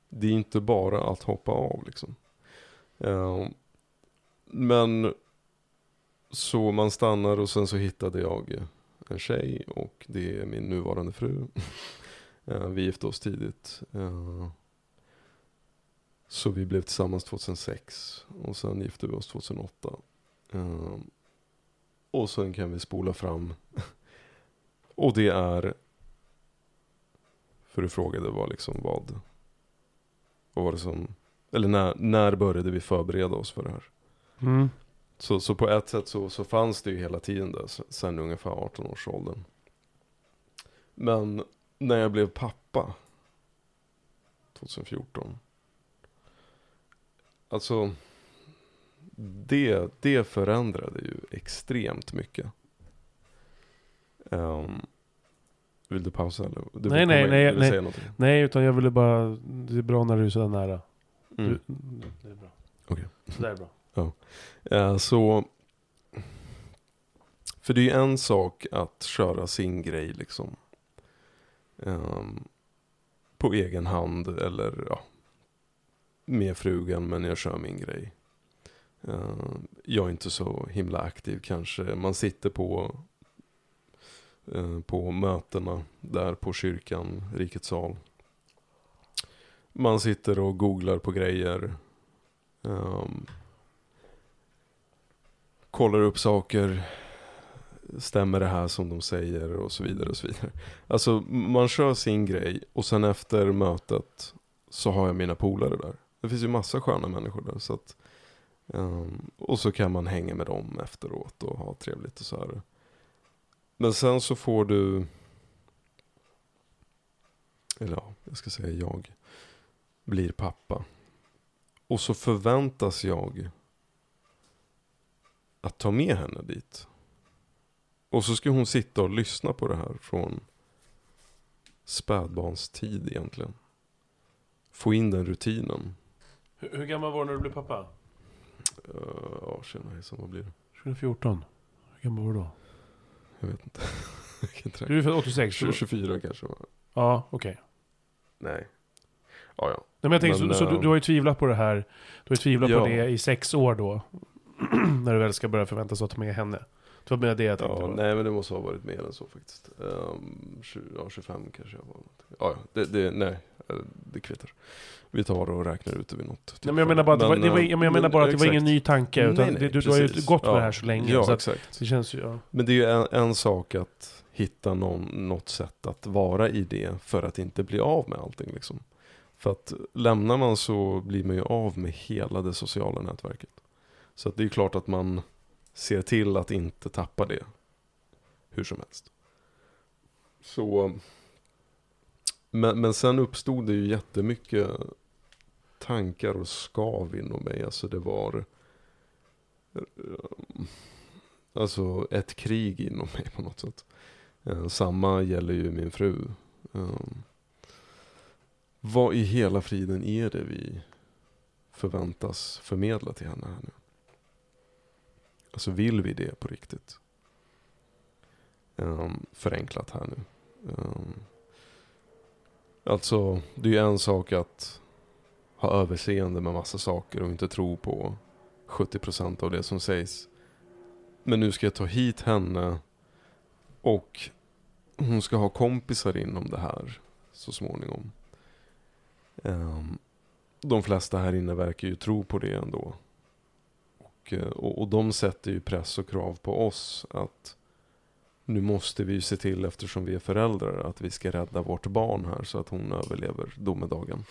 det är inte bara att hoppa av liksom. Ehm, men så man stannar och sen så hittade jag en tjej och det är min nuvarande fru. uh, vi gifte oss tidigt. Så vi blev tillsammans 2006 och sen gifte vi oss 2008. Ehm, och sen kan vi spola fram. och det är, för du frågade vad liksom vad vad var det som, eller när, när började vi förbereda oss för det här? Mm. Så, så på ett sätt så, så fanns det ju hela tiden där, sen ungefär 18-årsåldern. Men när jag blev pappa, 2014. Alltså, det, det förändrade ju extremt mycket. Ehm, vill du pausa eller? Du Nej, nej, in, nej, nej. Säga någonting? Nej, utan jag ville bara... Det är bra när du är sådär nära. Mm. Du, det är bra. Okej. Sådär är bra. Eh, Så... För det är ju en sak att köra sin grej liksom. Ehm, på egen hand eller ja, med frugan men jag kör min grej. Eh, jag är inte så himla aktiv kanske. Man sitter på, eh, på mötena där på kyrkan, Rikets sal. Man sitter och googlar på grejer. Um, kollar upp saker. Stämmer det här som de säger och så vidare och så vidare. Alltså man kör sin grej och sen efter mötet så har jag mina polare där. Det finns ju massa sköna människor där. Så att, um, och så kan man hänga med dem efteråt och ha trevligt och så här. Men sen så får du, eller ja, jag ska säga jag, blir pappa. Och så förväntas jag att ta med henne dit. Och så ska hon sitta och lyssna på det här från spädbarnstid egentligen. Få in den rutinen. Hur, hur gammal var du när du blev pappa? Uh, ja, tjena hejsan, vad blir det? 2014. Hur gammal var du då? Jag vet inte. Jag Du är född 86? 20, 24 kanske? Ja, okej. Nej. Ja, ja. Nej, men jag tänker, Men, så, så du, eh, du har ju tvivlat på det här. Du har ju tvivlat på Ja. det i sex år då. när du väl ska börja förväntas att ta med henne. Det var med det jag tänkte. ja på. nej men det måste ha varit mer än så faktiskt. Um, 20, ja, 25 kanske jag var. Ja, ja. Det, det, nej. Eh, Det kvittar. Vi tar och räknar ut det vid något Nej, men jag menar bara, att det var, det var, eh, jag menar bara att det var ingen ny tanke. Utan Nej, nej, det, du, du har ju gått med Ja. det här så länge. Ja, så exakt. det känns ju... Ja. Men det är ju en, en sak att hitta någon, något sätt att vara i det för att inte bli av med allting. Liksom. För att lämnar man så blir man ju av med hela det sociala nätverket. Så att det är klart att man ser till att inte tappa det hur som helst. Så, men, men sen uppstod det ju jättemycket tankar och skav inom mig. Alltså det var eh, Alltså ett krig inom mig på något sätt. Eh, samma gäller ju min fru. Eh, vad i hela friden är det vi förväntas förmedla till henne här nu? Alltså vill vi det på riktigt? Förenklat här nu alltså, det är ju en sak att ha överseende med massa saker och inte tro på 70% av det som sägs. Men nu ska jag ta hit henne och hon ska ha kompisar inom det här så småningom. Um, de flesta här inne verkar ju tro på det ändå. Och, eh, och, och de sätter ju press och krav på oss att nu måste vi ju se till eftersom vi är föräldrar att vi ska rädda vårt barn här så att hon överlever domedagen.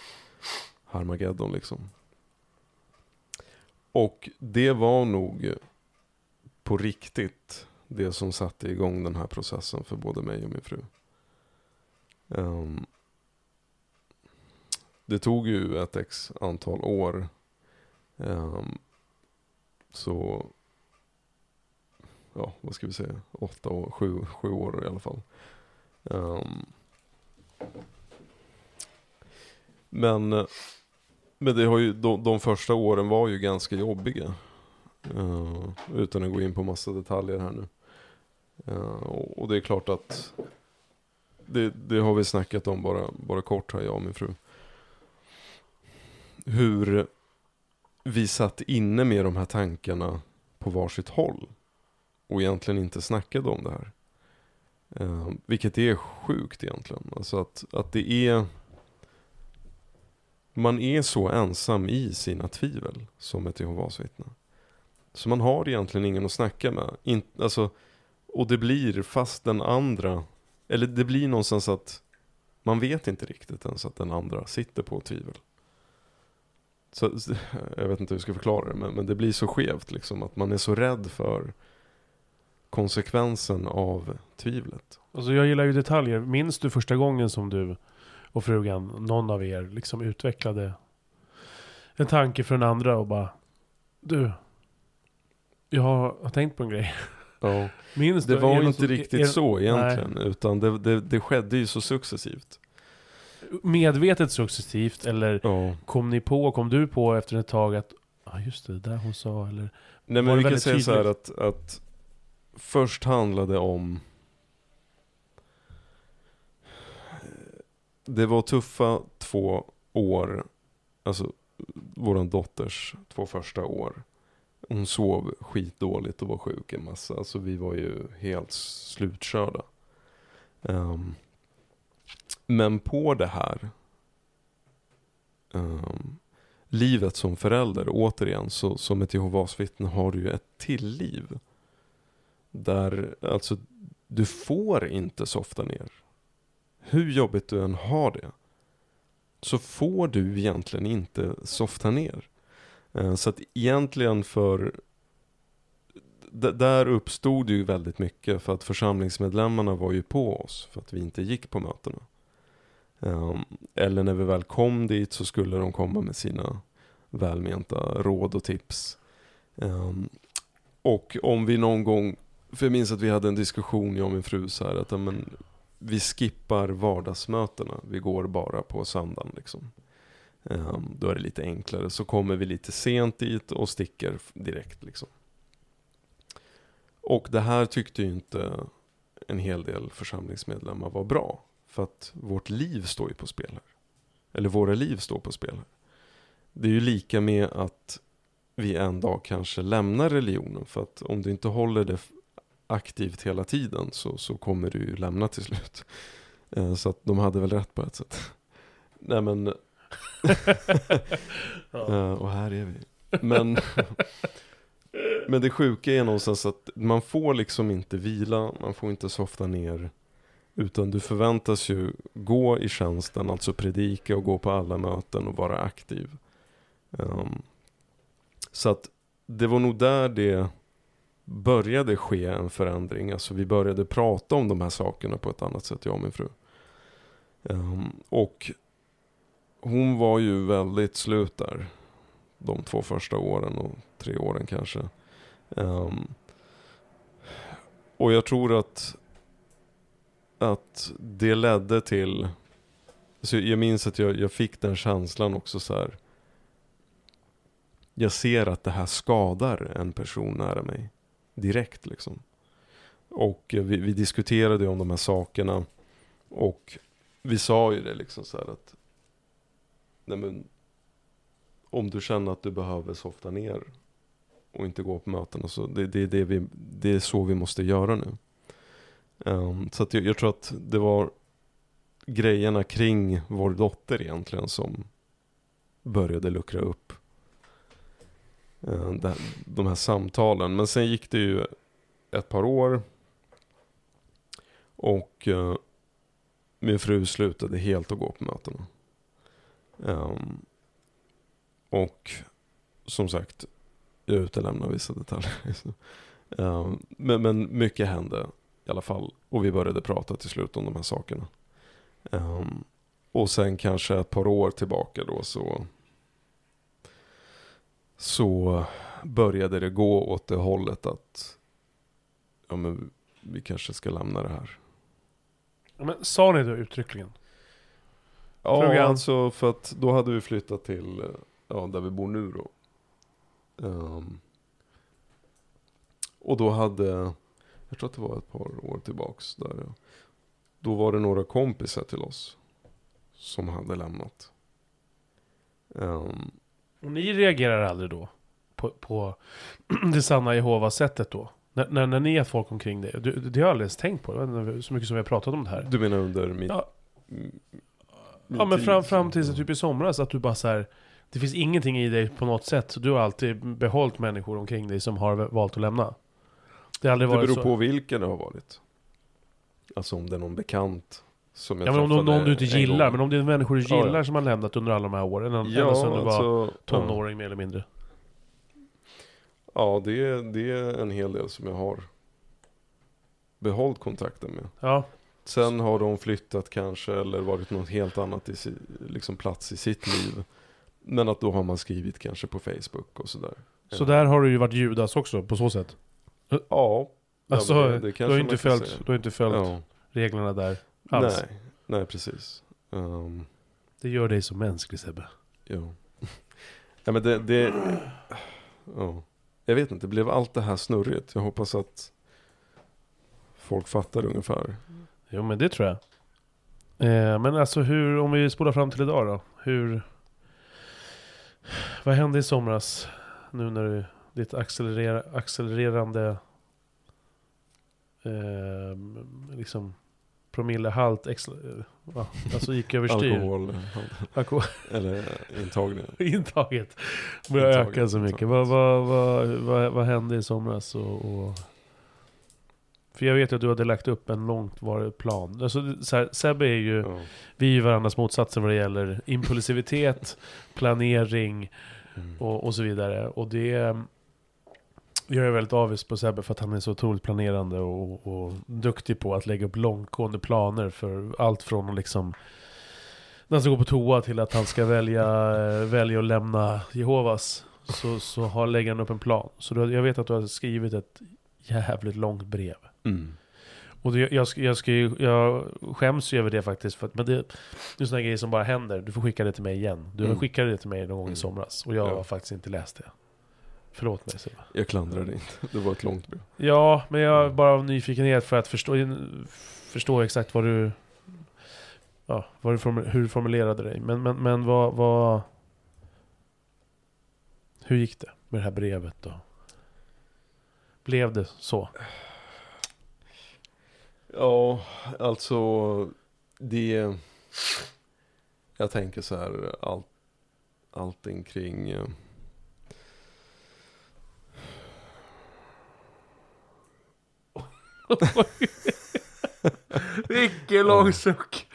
Harmageddon liksom. Och det var nog på riktigt det som satte igång den här processen för både mig och min fru. Um, det tog ju ett x antal år. Um, så, ja vad ska vi säga, åtta år, sju, sju år i alla fall. Um, men, men det har ju, de, de första åren var ju ganska jobbiga. Uh, utan att gå in på massa detaljer här nu. Uh, och, och det är klart att det, det, har vi snackat om bara, bara kort här, jag och min fru hur vi satt inne med de här tankarna på varsitt håll. Och egentligen inte snackade om det här. Eh, vilket är sjukt egentligen. Alltså att, att det är... Man är så ensam i sina tvivel som ett Jehovas vittne. Så man har egentligen ingen att snacka med. In, alltså, och det blir fast den andra, eller det blir någonstans att man vet inte riktigt ens att den andra sitter på tvivel. Så, jag vet inte hur jag ska förklara det, men, men det blir så skevt liksom. Att man är så rädd för konsekvensen av tvivlet. Alltså jag gillar ju detaljer. Minns du första gången som du och frugan, någon av er, liksom utvecklade en tanke för den andra och bara Du, jag har tänkt på en grej. Ja. Minns det du? var inte något- riktigt är- så egentligen, Nej. utan det, det, det skedde ju så successivt. Medvetet successivt eller Ja. kom ni på, kom du på efter ett tag att Ja just det, det där hon sa eller Nej men vi kan säga så här tydligt? att, att först handlade om Det var tuffa två år, alltså våran dotters två första år. Hon sov skitdåligt och var sjuk en massa, alltså vi var ju helt slutkörda. Um, men på det här um, livet som förälder, återigen, så som ett Jehovas vittne har du ju ett till liv. Där, alltså, du får inte softa ner. Hur jobbigt du än har det, så får du egentligen inte softa ner. Eh, så att egentligen för där uppstod ju väldigt mycket för att församlingsmedlemmarna var ju på oss för att vi inte gick på mötena. Ehm, eller när vi väl kom dit så skulle de komma med sina välmenta råd och tips. Ehm, och om vi någon gång, för jag minns att vi hade en diskussion jag och min fru så här att men, vi skippar vardagsmötena, vi går bara på söndagen liksom. Um, Då är det lite enklare, så kommer vi lite sent dit och sticker direkt liksom. Och det här tyckte ju inte en hel del församlingsmedlemmar var bra. För att vårt liv står ju på spel här. Eller våra liv står på spel här. Det är ju lika med att vi en dag kanske lämnar religionen. För att om du inte håller det aktivt hela tiden så, så kommer du ju lämna till slut. Eh, Så att de hade väl rätt på ett sätt. Nej men, eh, och här är vi. Men, men det sjuka är någonstans att man får liksom inte vila, man får inte softa ner. Utan du förväntas ju gå i tjänsten, alltså predika och gå på alla möten och vara aktiv. Ehm, så att det var nog där det började ske en förändring. Alltså vi började prata om de här sakerna på ett annat sätt, jag och min fru. Um, och hon var ju väldigt slut där. De två första åren och tre åren kanske. Um, och jag tror att att det ledde till alltså jag minns att jag, jag fick den känslan också så här. Jag ser att det här skadar en person nära mig. Direkt liksom. Och eh, vi, vi diskuterade ju om de här sakerna. Och vi sa ju det liksom så här att. Nej men. Om du känner att du behöver softa ner. Och inte gå på mötena. Så det, det, är det, vi, det är så vi måste göra nu. Um, så att jag, jag tror att det var grejerna kring vår dotter egentligen som började luckra upp Eh, här- de här samtalen. Men sen gick det ju ett par år och eh, min fru slutade helt att gå på mötena. Ehm, och som sagt, jag utelämnar vissa detaljer. Ehm, men, men mycket hände i alla fall. Och vi började prata till slut om de här sakerna. Ehm, och sen kanske ett par år tillbaka då så så började det gå åt det hållet att ja, men vi kanske ska lämna det här. Ja, Men sa ni det uttryckligen? Ja, Frugan. alltså för att då hade vi flyttat till ja, där vi bor nu då. Ehm, och då hade, jag tror att det var ett par år tillbaks där. ja. Då var det några kompisar till oss som hade lämnat. Ehm, Och ni reagerar aldrig då? På, på det sanna Jehovas-sättet då? När, när, när ni har folk omkring dig? Det, det har jag aldrig ens tänkt på. Inte Så mycket som vi har pratat om det här. du menar under min, Ja. min Ja men fram, fram tills typ i somras att du bara så här. Det finns ingenting i dig på något sätt. Du har alltid behållit människor omkring dig som har valt att lämna. Det har aldrig Det beror så. på vilken det har varit. Alltså om det är någon bekant som jag Ja men om någon, träffade någon du inte gillar, gång. men om det är människor du Ja, ja. gillar som har lämnat under alla de här åren. Än, Ja, ända sedan du var alltså, ja. tonåring mer eller mindre. Ja, det är, det är en hel del som jag har behållit kontakten med. Ja, Sen har de flyttat kanske eller varit något helt annat i liksom plats i sitt liv. Men att då har man skrivit kanske på Facebook och sådär. så där har du ju varit Judas också på så sätt. Ja. ja Alltså, men det- det du har inte följt, du har inte följt Ja. reglerna där alls. Nej, nej precis. Ehm, Det gör dig så mänsklig Sebbe. ja. ja men det, det ja. Jag vet inte, blev allt det här snurrigt? Jag hoppas att folk fattar ungefär. Jo men det tror jag. Eh, men alltså hur, om vi spolar fram till idag då. Hur... Vad hände i somras? Nu när du, ditt accelerera, accelererande... Eh, liksom promillehalt excel- eh, alltså gick överstyr. Alkohol, Alkohol. eller intagning. Intaget Intaget, öka så mycket. Vad, vad, vad, vad, vad hände i somras? Och, och... För jag vet ju att du hade lagt upp en långtvarig plan. Alltså, så här, Sebbe är ju, Ja. vi är ju varandras motsatser vad det gäller impulsivitet, planering Mm. och, och så vidare. Och det... Jag är väldigt avis på Sebbe för att han är så otroligt planerande och, och duktig på att lägga upp långtgående planer för allt från att liksom när han ska gå på toa till att han ska välja, eh, välja att lämna Jehovas så, så har, lägger han upp en plan. Så du, jag vet att du har skrivit ett jävligt långt brev. Mm. Och det, jag, ska- jag, ska jag skäms ju över det faktiskt. För att, men det, det är sådana grejer som bara händer. Du får skicka det till mig igen. Du Mm. skickade det till mig någon gång i Mm. somras. Och jag Ja. har faktiskt inte läst det. Förlåt mig Sebbe. Jag klandrar dig inte. Det var ett långt brev. Ja, men jag Mm. bara av nyfikenhet för att förstå, förstå exakt vad du... Ja, vad du formu- hur du formulerade dig. Men, men, men vad, vad... Hur gick det med det här brevet då? Blev det så? Ja, alltså det... Jag tänker så här, all, allting kring... Vilken lång suck!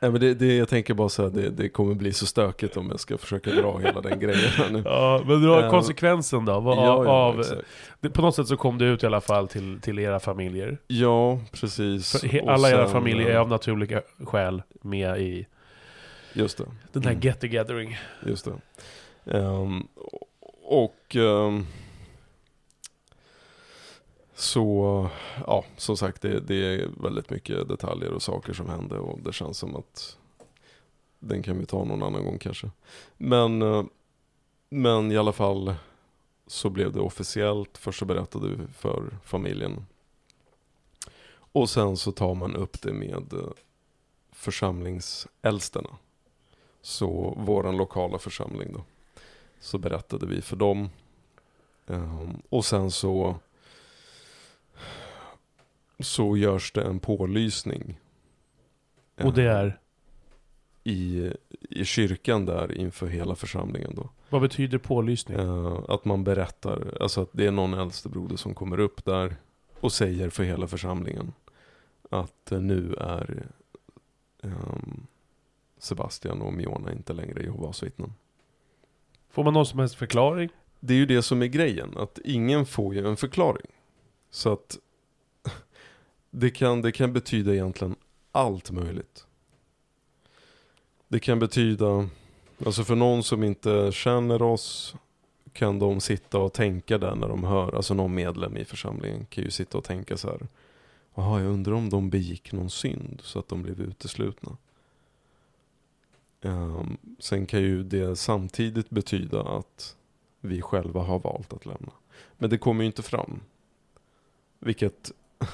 Nej men det, det, jag tänker bara så här, det, det kommer bli så stökigt om jag ska försöka dra hela den grejen här nu. Ja, men dra Ja. konsekvensen då? Vad, Ja, ja, av, det, på något sätt så kom det ut i alla fall till, till era familjer. Ja, precis. För alla era sen, familjer är eh, av naturliga skäl med i Just det. den här Mm. get together Just det. Ehm, och ehm, så, ja, som sagt, det, det är väldigt mycket detaljer och saker som händer och det känns som att den kan vi ta någon annan gång kanske. Men, eh, men i alla fall så blev det officiellt. Först så berättade vi för familjen. Och sen så tar man upp det med eh, församlingsäldsterna. Så våran lokala församling då. Så berättade vi för dem. Ehm, och sen så så görs det en pålysning. Och det är? I, I kyrkan där inför hela församlingen då. Vad betyder pålysning? Eh, att man berättar, alltså att det är någon äldstebroder som kommer upp där och säger för hela församlingen att nu är ehm, Sebastian och Miona inte längre Jehovas vittnen. Får man någon som helst förklaring? Det är ju det som är grejen, att ingen får ju en förklaring. Så att det kan, det kan betyda egentligen allt möjligt. Det kan betyda, alltså för någon som inte känner oss kan de sitta och tänka där när de hör, alltså någon medlem i församlingen kan ju sitta och tänka så här. Jaha, jag undrar om de begick någon synd så att de blev uteslutna. Ehm, sen kan ju det samtidigt betyda att vi själva har valt att lämna. Men det kommer ju inte fram. Vilket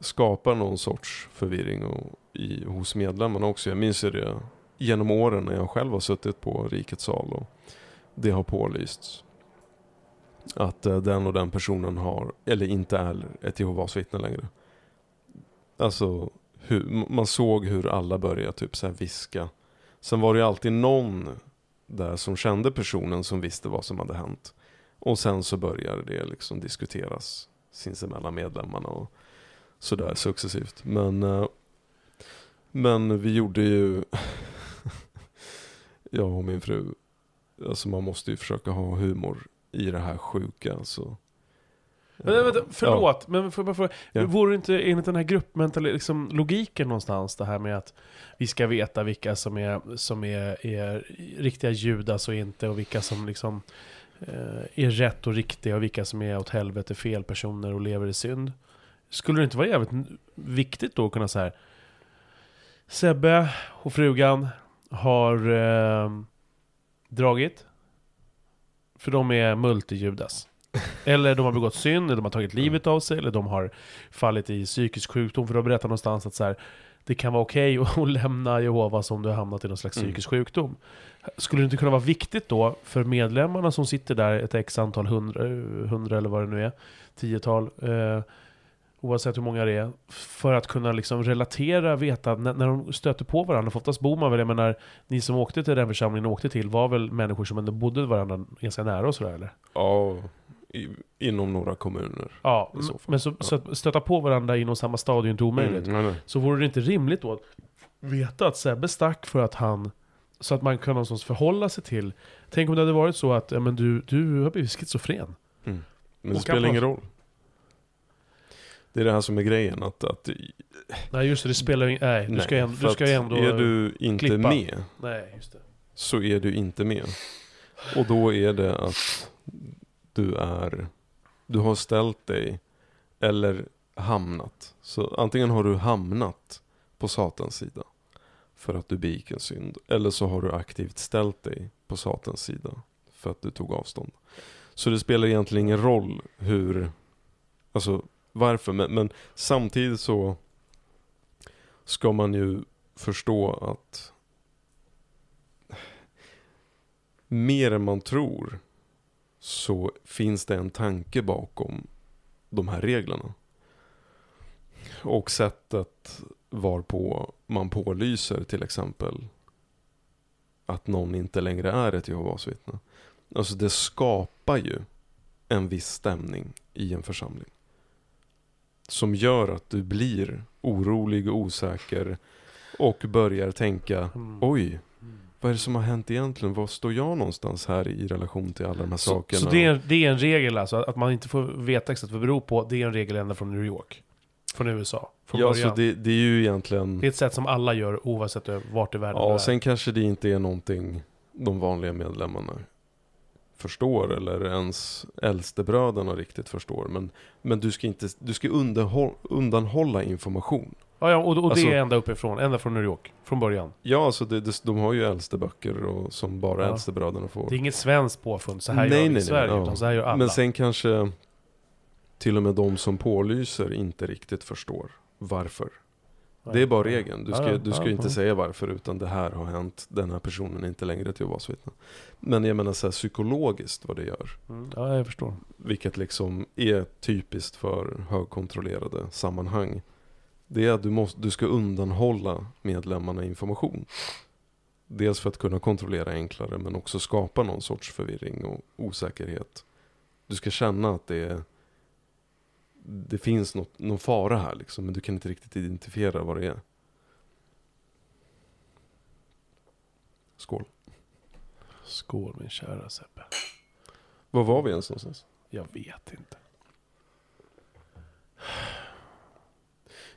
skapar någon sorts förvirring och, i, hos medlemmarna också. Jag minns ju det genom åren när jag själv har suttit på Rikets sal och det har pålysts. Att eh, den och den personen har, eller inte är ett Jehovas vittne längre. Alltså, hur, man såg hur alla började typ så här viska. Sen var det ju alltid någon där som kände personen som visste vad som hade hänt. Och sen så började det liksom diskuteras sinsemellan medlemmarna och sådär successivt. Men, eh, men vi gjorde ju, jag och min fru, alltså man måste ju försöka ha humor i det här sjuka. Så. Men, vänta, förlåt, men får jag bara fråga. Ja. Vore det inte enligt den här gruppmentali- liksom, logiken någonstans det här med att vi ska veta vilka som är, som är, är riktiga judas och inte och vilka som liksom eh, är rätt och riktiga och vilka som är åt helvete fel personer och lever i synd. Skulle det inte vara jävligt viktigt då att kunna säga Sebbe och frugan har eh, dragit. För de är multijudas. Eller de har begått synd, eller de har tagit livet av sig, eller de har fallit i psykisk sjukdom. För de berättar någonstans att så här, det kan vara okej att lämna Jehovas om du har hamnat i någon slags Mm. psykisk sjukdom. Skulle det inte kunna vara viktigt då för medlemmarna som sitter där, ett x antal hundra, hundra eller vad det nu är, tiotal, eh, oavsett hur många det är, för att kunna liksom relatera, veta, när, när de stöter på varandra, för oftast bor man väl, jag menar, ni som åkte till den församlingen åkte till, var väl människor som ändå bodde varandra ganska nära och sådär eller? Ja, i, inom några kommuner. Ja, så men så, så att stöta på varandra inom samma stad är ju inte omöjligt. Mm, nej, nej. Så vore det inte rimligt då att veta att Sebbe stack för att han så att man kan någonstans förhålla sig till Tänk om det hade varit så att ja, men du, du har blivit schizofren Men det Och spelar ingen roll. Det är det här som är grejen. Att, att, Nej just det, det spelar ju Nej, du ska, nej, ändå, för du ska ändå Är du inte klippa. med, Nej, just det så är du inte med. Och då är det att du är, du har ställt dig, eller hamnat. Så antingen har du hamnat på Satans sida. För att du begick en synd. Eller så har du aktivt ställt dig på Satans sida. För att du tog avstånd. Så det spelar egentligen ingen roll hur, alltså varför. Men, men samtidigt så ska man ju förstå att mer än man tror så finns det en tanke bakom de här reglerna. Och sättet varpå man pålyser till exempel att någon inte längre är ett Jehovas vittne. Alltså det skapar ju en viss stämning i en församling. Som gör att du blir orolig och osäker och börjar tänka Mm. Oj. Vad är det som har hänt egentligen? Var står jag någonstans här i relation till alla de här Så, sakerna? så det, är, det är en regel alltså, att man inte får veta exakt vad det beror på. Det är en regel ända från New York. Från USA, från ja, början. så det, det är ju egentligen... Det är ett sätt som alla gör oavsett vart i världen Ja, sen kanske det inte är någonting de vanliga medlemmarna förstår eller ens äldstebröderna riktigt förstår. Men, men du ska, inte, du ska underhåll, undanhålla information. Ja, ja och, och Alltså- det är ända uppifrån, ända från New York, från början Ja, alltså det, det, de har ju äldsteböcker och, som bara Ja. äldstebröderna får. Det är inget svenskt påfund, så här Nej, gör vi nej, i nej, Sverige, ja. utan så här gör alla Men sen kanske till och med de som pålyser inte riktigt förstår varför Det är bara regeln. Du ska, du ska inte säga varför, utan det här har hänt. Den här personen är inte längre ett Jehovas vittne. Men jag menar så här, psykologiskt vad det gör. Mm. Ja, jag förstår. Vilket liksom är typiskt för högkontrollerade sammanhang. Det är att du, måste, du ska undanhålla medlemmarna information. Dels för att kunna kontrollera enklare men också skapa någon sorts förvirring och osäkerhet. Du ska känna att det är det finns något, någon fara här liksom, men du kan inte riktigt identifiera vad det är. Skål. Skål min kära Sebbe. Var var vi ens någonstans? Jag vet inte.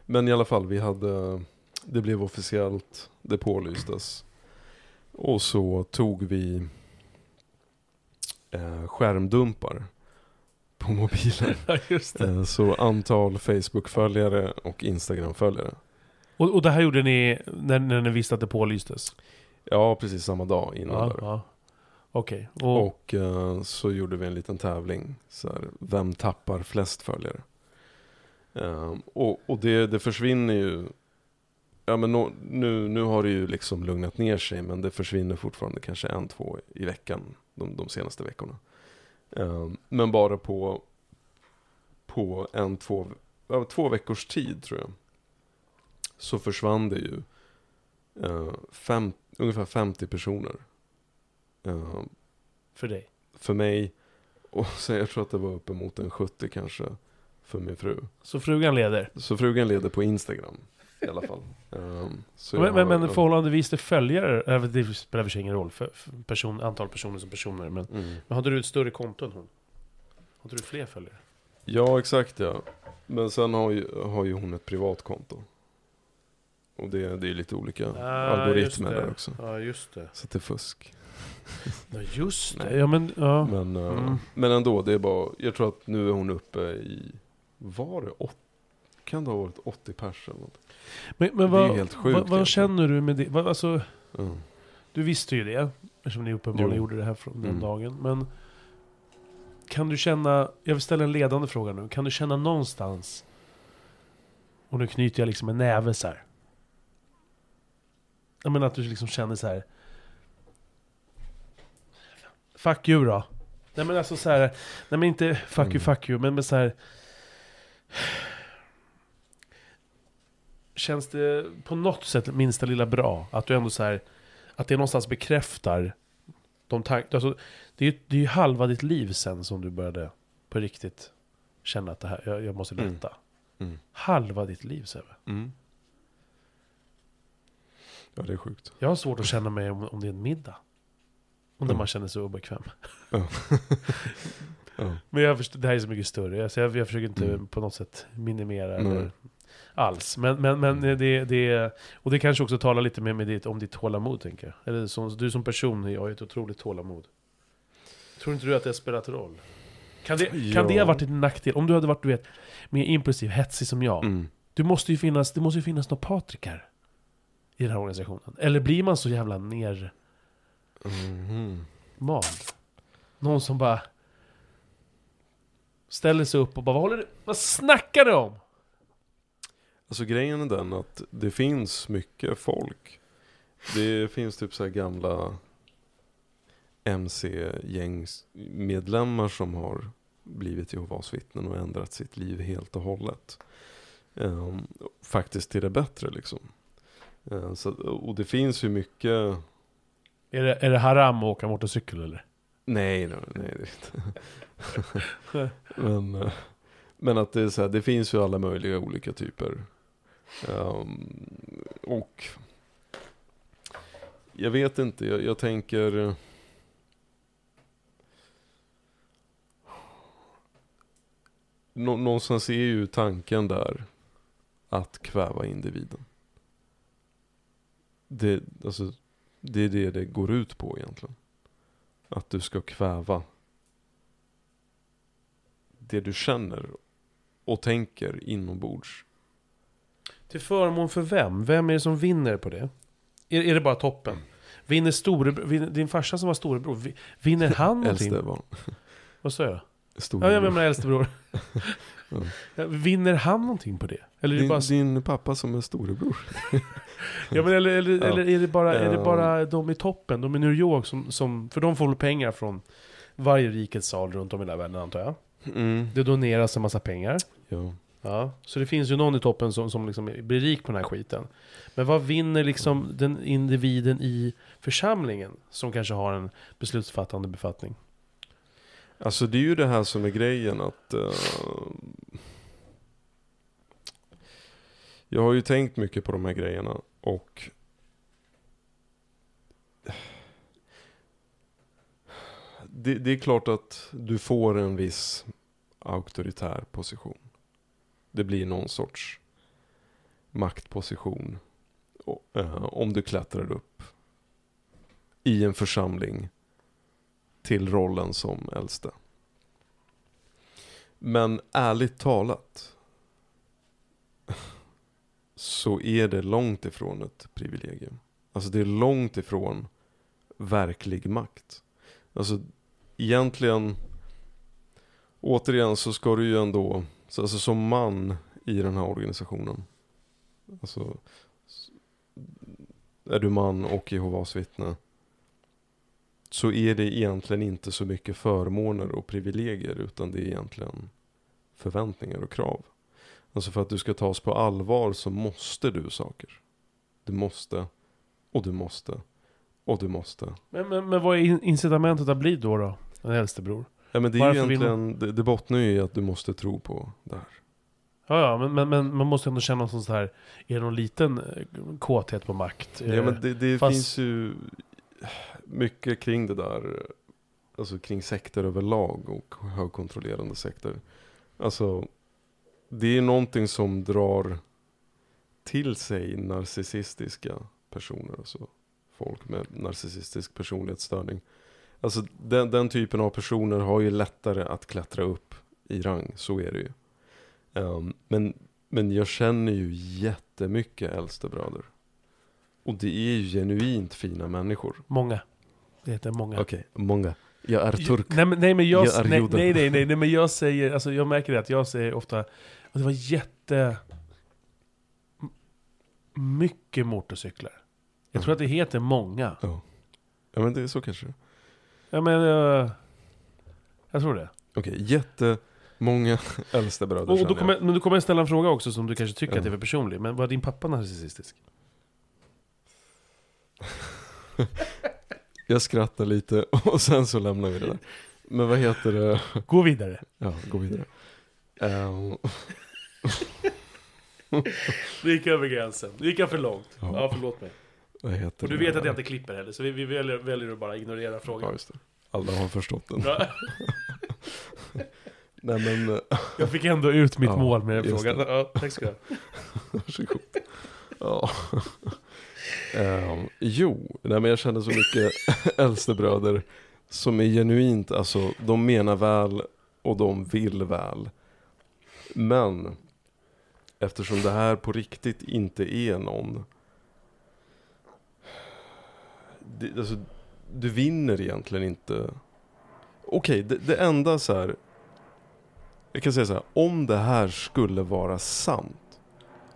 Men i alla fall, vi hade, det blev officiellt, det pålystes. Och så tog vi eh, skärmdumpar på mobilen. Ja, just det. Eh, så antal Facebook-följare och Instagram-följare. Och, och det här gjorde ni när, när ni visste att det pålystes? Ja, precis samma dag innan Ja, ja. Okej. Och, Och eh, så gjorde vi en liten tävling. Så här, vem tappar flest följare? Eh, och och det, det försvinner ju. Ja men nå- nu, nu har det ju liksom lugnat ner sig. Men det försvinner fortfarande kanske en, två i veckan. De, de senaste veckorna. Eh, men bara på, på en, två, två veckors tid tror jag. Så försvann det ju eh, fem, ungefär 50 personer. Eh, för dig? för mig. Och så jag tror att det var uppemot en 70 kanske för min fru. Så frugan leder? Så frugan leder på Instagram i alla fall. Um, Men, men, men förhållandevis till följare, äh, det spelar för sig ingen roll för, för person, antal personer som personer. Men, Mm. men hade du ett större konto än hon? Hade du fler följare? Ja, exakt ja. Men sen har ju, har ju hon ett privat konto. Och det, det är lite olika algoritmer just det. där också. Ja, just det. Så det är fusk. Ja, just det. Ja, men, ja. Men, eh, Mm. men ändå, det är bara, jag tror att nu är hon uppe i, var det åt, kan det ha varit 80 pers eller något? Men, men det är vad, helt sjukt vad, vad känner du med det? Vad, alltså, Mm. du visste ju det, eftersom ni uppenbarligen Jo. gjorde det här från den Mm. dagen. Men kan du känna, jag vill ställa en ledande fråga nu. Kan du känna någonstans, och nu knyter jag liksom en näve så här. Jag menar att du liksom känner så här. Fuck you då. Nej men alltså så här, nej men inte fuck you, Mm. fuck you, men, men så här. Känns det på något sätt minsta lilla bra? Att du ändå så här, att det någonstans bekräftar de tankar, alltså, det är ju det är ju halva ditt liv sen som du började på riktigt känna att det här, jag, jag måste Mm. lätta. Mm. Halva ditt liv Sebbe. Mm. Ja, det är sjukt. Jag har svårt att känna mig om, om det är en middag. Om när Mm. man känner sig obekväm. Ja. Men jag förstår, det här är så mycket större. Alltså jag, jag försöker inte Mm. på något sätt minimera eller alls. Men, men, men Mm. det, det, och det kanske också talar lite mer med ditt, om ditt tålamod tänker jag. Eller som, du som person jag har ju ett otroligt tålamod. Tror inte du att det har spelat roll? Kan det, kan det ha varit en nackdel? Om du hade varit du vet, mer impulsiv, hetsig som jag. Mm. Du måste ju finnas, det måste ju finnas några Patrikar i den här organisationen. Eller blir man så jävla nermald? Mhm. Någon som bara ställer sig upp och bara vad håller du, vad snackar du om? Alltså grejen är den att det finns mycket folk. Det finns typ så här gamla MC-gängsmedlemmar som har blivit Jehovas vittnen och ändrat sitt liv helt och hållet. Ehm, faktiskt till det bättre liksom. Ehm, så, och det finns ju mycket Är det, är det haram att åka motorcykel eller? Nej, nej, nej det är inte. men, eh, men att det är så här, det finns ju alla möjliga olika typer. Um, och jag vet inte, jag, jag tänker eh, nå, någonstans är ju tanken där att kväva individen. Det, alltså, det är det det går ut på egentligen. Att du ska kväva det du känner och tänker inombords. Till förmån för vem? Vem är det som vinner på det? Är, är det bara toppen? Vinner storebror, vinner, din farsa som var storebror, vi- vinner han någonting? Äldste barn. Vad sa jag? Storebror. Ja, jag menar äldstebror. Ja, Vinner han någonting på det? Eller är det din, bara... din pappa som är storebror. Ja, men eller, eller, Ja. eller är, det bara, är det bara de i toppen, de i New York som, som... För de får väl pengar från varje rikets sal runt om i hela världen antar jag. Mm. Det doneras en massa pengar. Ja. Ja, så det finns ju någon i toppen som, som liksom blir rik på den här skiten. Men vad vinner liksom den individen i församlingen som kanske har en beslutsfattande befattning? Alltså det är ju det här som är grejen att uh, Jag har ju tänkt mycket på de här grejerna och det, det är klart att du får en viss auktoritär position. Det blir någon sorts maktposition Och, uh, om du klättrar upp i en församling till rollen som äldste. Men ärligt talat så är det långt ifrån ett privilegium. Alltså det är långt ifrån verklig makt. Alltså egentligen, återigen så ska du ju ändå, så- alltså som man i den här organisationen. Alltså, är du man och Jehovas vittne så är det egentligen inte så mycket förmåner och privilegier utan det är egentligen förväntningar och krav. Alltså för att du ska tas på allvar så måste du saker. Du måste, och du måste, och du måste. Men, men, men vad är incitamentet att bli då då? En äldstebror? Ja men det är ju egentligen, det, det bottnar ju i att du måste tro på det här. Ja, ja, men, men, men man måste ändå känna någon sån här, är det någon liten eh, kåthet på makt? Ja men det, det fast- finns ju mycket kring det där. Alltså kring sekter överlag och högkontrollerande sekter. Alltså det är någonting som drar till sig narcissistiska personer. Alltså folk med narcissistisk personlighetsstörning. Alltså den, den typen av personer har ju lättare att klättra upp i rang, så är det ju. Ehm, men, men jag känner ju jättemycket äldstebröder. Och det är ju genuint fina människor. Många. Det heter många. Okej, många. Jag är turk. Nej men, nej, men jag, Jag är nej, nej, nej, nej, nej, men jag säger, alltså jag märker det att jag säger ofta, det var jätte... Mycket motorcyklar. Jag tror att det heter många. Ja. ja men det är så kanske. Ja men, eh, jag tror det. Okej, jättemånga äldstebröder Och, och då känner kommer, jag. men då kommer jag ställa en fråga också som du kanske tycker Ja. att det är för personlig. Men var din pappa narcissistisk? Jag skrattar lite och sen så lämnar vi det där. Men vad heter det? Gå vidare. Ja, gå vidare. Ehm, Nu gick jag över gränsen. Nu gick jag för långt. Ja. Ja, förlåt mig. Och du vet att jag inte klipper heller, så vi, vi väljer, väljer att bara ignorera Ja, frågan. just det. Alla har förstått den. Ja, Nej men, jag fick ändå ut mitt Ja, mål med den frågan. Ja, tack ska du ha. varsågod. Ja. Ehm, jo, nej men jag känner så mycket äldstebröder som är genuint, alltså de menar väl och de vill väl. Men eftersom det här på riktigt inte är någon det, alltså, du vinner egentligen inte. Okej, det, det enda så här. Jag kan säga så här, om det här skulle vara sant.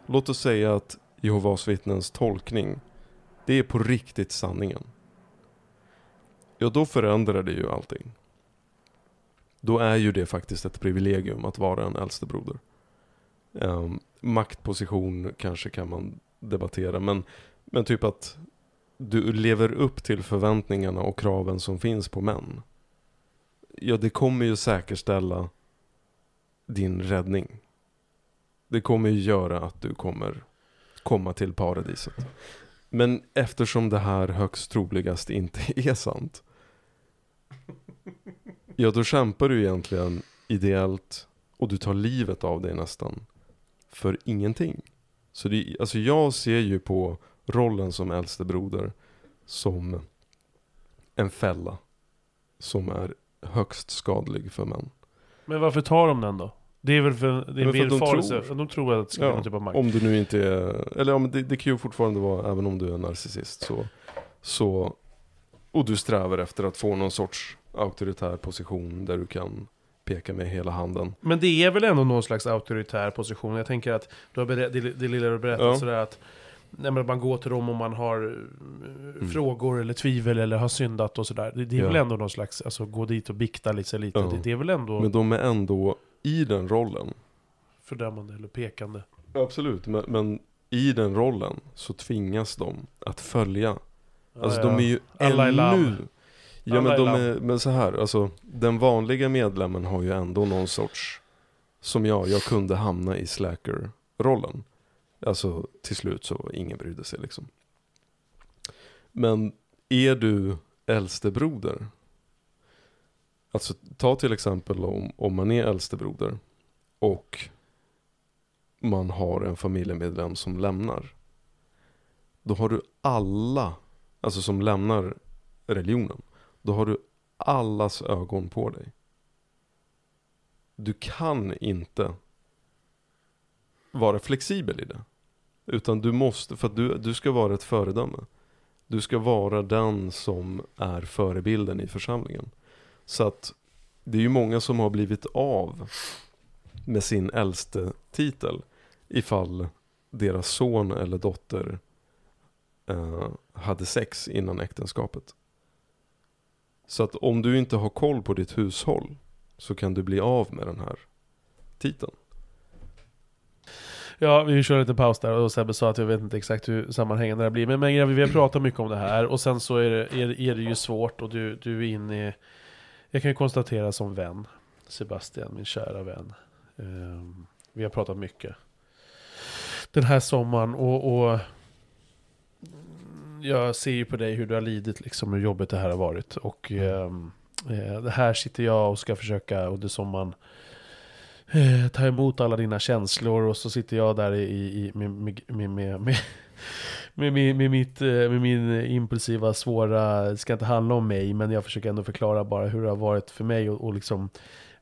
Låt oss säga att Jehovas vittnens tolkning, det är på riktigt sanningen. Ja, då förändrar det ju allting. Då är ju det faktiskt ett privilegium att vara en äldstebroder. Um, ehm, maktposition kanske kan man debattera, men, men typ att du lever upp till förväntningarna och kraven som finns på män. Ja, det kommer ju säkerställa din räddning. Det kommer ju göra att du kommer komma till paradiset. Men eftersom det här högst troligast inte är sant. Ja, då kämpar du egentligen ideellt och du tar livet av dig nästan för ingenting. Så det, alltså jag ser ju på rollen som äldste broder som en fälla som är högst skadlig för män. Men varför tar de den då? Det är väl för, det är en att de villfarelse. tror. De tror att det ska vara Ja, någon typ av makt. Om du nu inte är, eller men det, det kan ju fortfarande vara, även om du är narcissist så, så, och du strävar efter att få någon sorts auktoritär position där du kan peka med hela handen. Men det är väl ändå någon slags auktoritär position. Jag tänker att du har det, det lilla du berättat Ja. sådär att nej, men man går till dem om man har eh, frågor eller tvivel eller har syndat och sådär. Det, det är Mm. Ja. väl ändå någon slags, alltså gå dit och bikta lite, lite. Ja. Det, det är väl ändå Men de är ändå i den rollen. fördömande eller pekande. Absolut, men, men i den rollen så tvingas de att följa. Alltså Ja, de är ju Alla ännu... Ja Alla men de är, men så här, alltså den vanliga medlemmen har ju ändå någon sorts, som jag, jag kunde hamna i slacker-rollen. Alltså till slut så ingen brydde sig liksom. Men är du äldstebroder? Alltså ta till exempel om, om man är äldstebroder och man har en familjemedlem som lämnar. Då har du alla, alltså som lämnar religionen. Då har du allas ögon på dig. Du kan inte vara flexibel i det. Utan du måste, för att du, du ska vara ett föredöme. Du ska vara den som är förebilden i församlingen. Så att det är ju många som har blivit av med sin äldste titel ifall deras son eller dotter eh, hade sex innan äktenskapet. Så att om du inte har koll på ditt hushåll så kan du bli av med den här titeln. Ja, vi kör lite paus där och Sebbe sa att jag vet inte exakt hur sammanhängande det här blir. Men, men vi har pratat mycket om det här och sen så är det, är, är det ju svårt och du, du är inne i... Jag kan ju konstatera som vän, Sebastian, min kära vän. Ehm, vi har pratat mycket. Den här sommaren och, och jag ser ju på dig hur du har lidit, liksom hur jobbigt det här har varit. Och ehm, eh, det här sitter jag och ska försöka under sommaren eh, tar emot alla dina känslor och så sitter jag där i, i, med, med, med, med med, med, med, mitt, eh, med min impulsiva, svåra, det ska inte handla om mig, men jag försöker ändå förklara bara hur det har varit för mig och, och liksom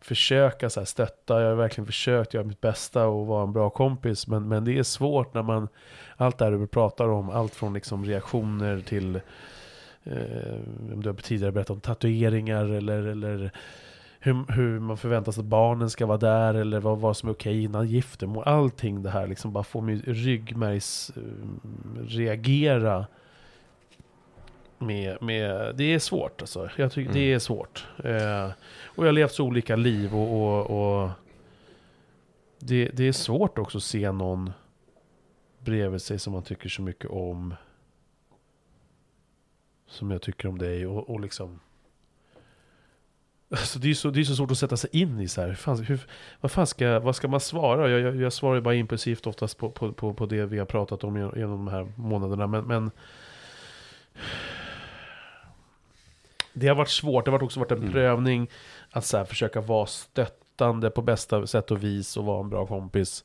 försöka så här stötta. Jag har verkligen försökt göra mitt bästa och vara en bra kompis, men, men det är svårt när man, allt det här du pratar om, allt från liksom reaktioner till, eh, om du har tidigare berättat om tatueringar eller, eller hur, hur man förväntar sig att barnen ska vara där eller vad, vad som är okej innan giftermål. Allting det här liksom bara får min ryggmärgs eh, reagera med, med, det är svårt alltså. Jag tycker det Mm. är svårt. Eh, och jag har levt så olika liv och, och, och det, det är svårt också att se någon bredvid sig som man tycker så mycket om. Som jag tycker om dig och, och liksom Alltså det, är så, det är så svårt att sätta sig in i så här. Fan, hur, vad, fan ska, vad ska man svara? Jag, jag, jag svarar bara impulsivt oftast på, på, på, på det vi har pratat om genom, de här månaderna. Men, men det har varit svårt. Det har också varit en Mm. prövning att så här, försöka vara stöttande på bästa sätt och vis och vara en bra kompis.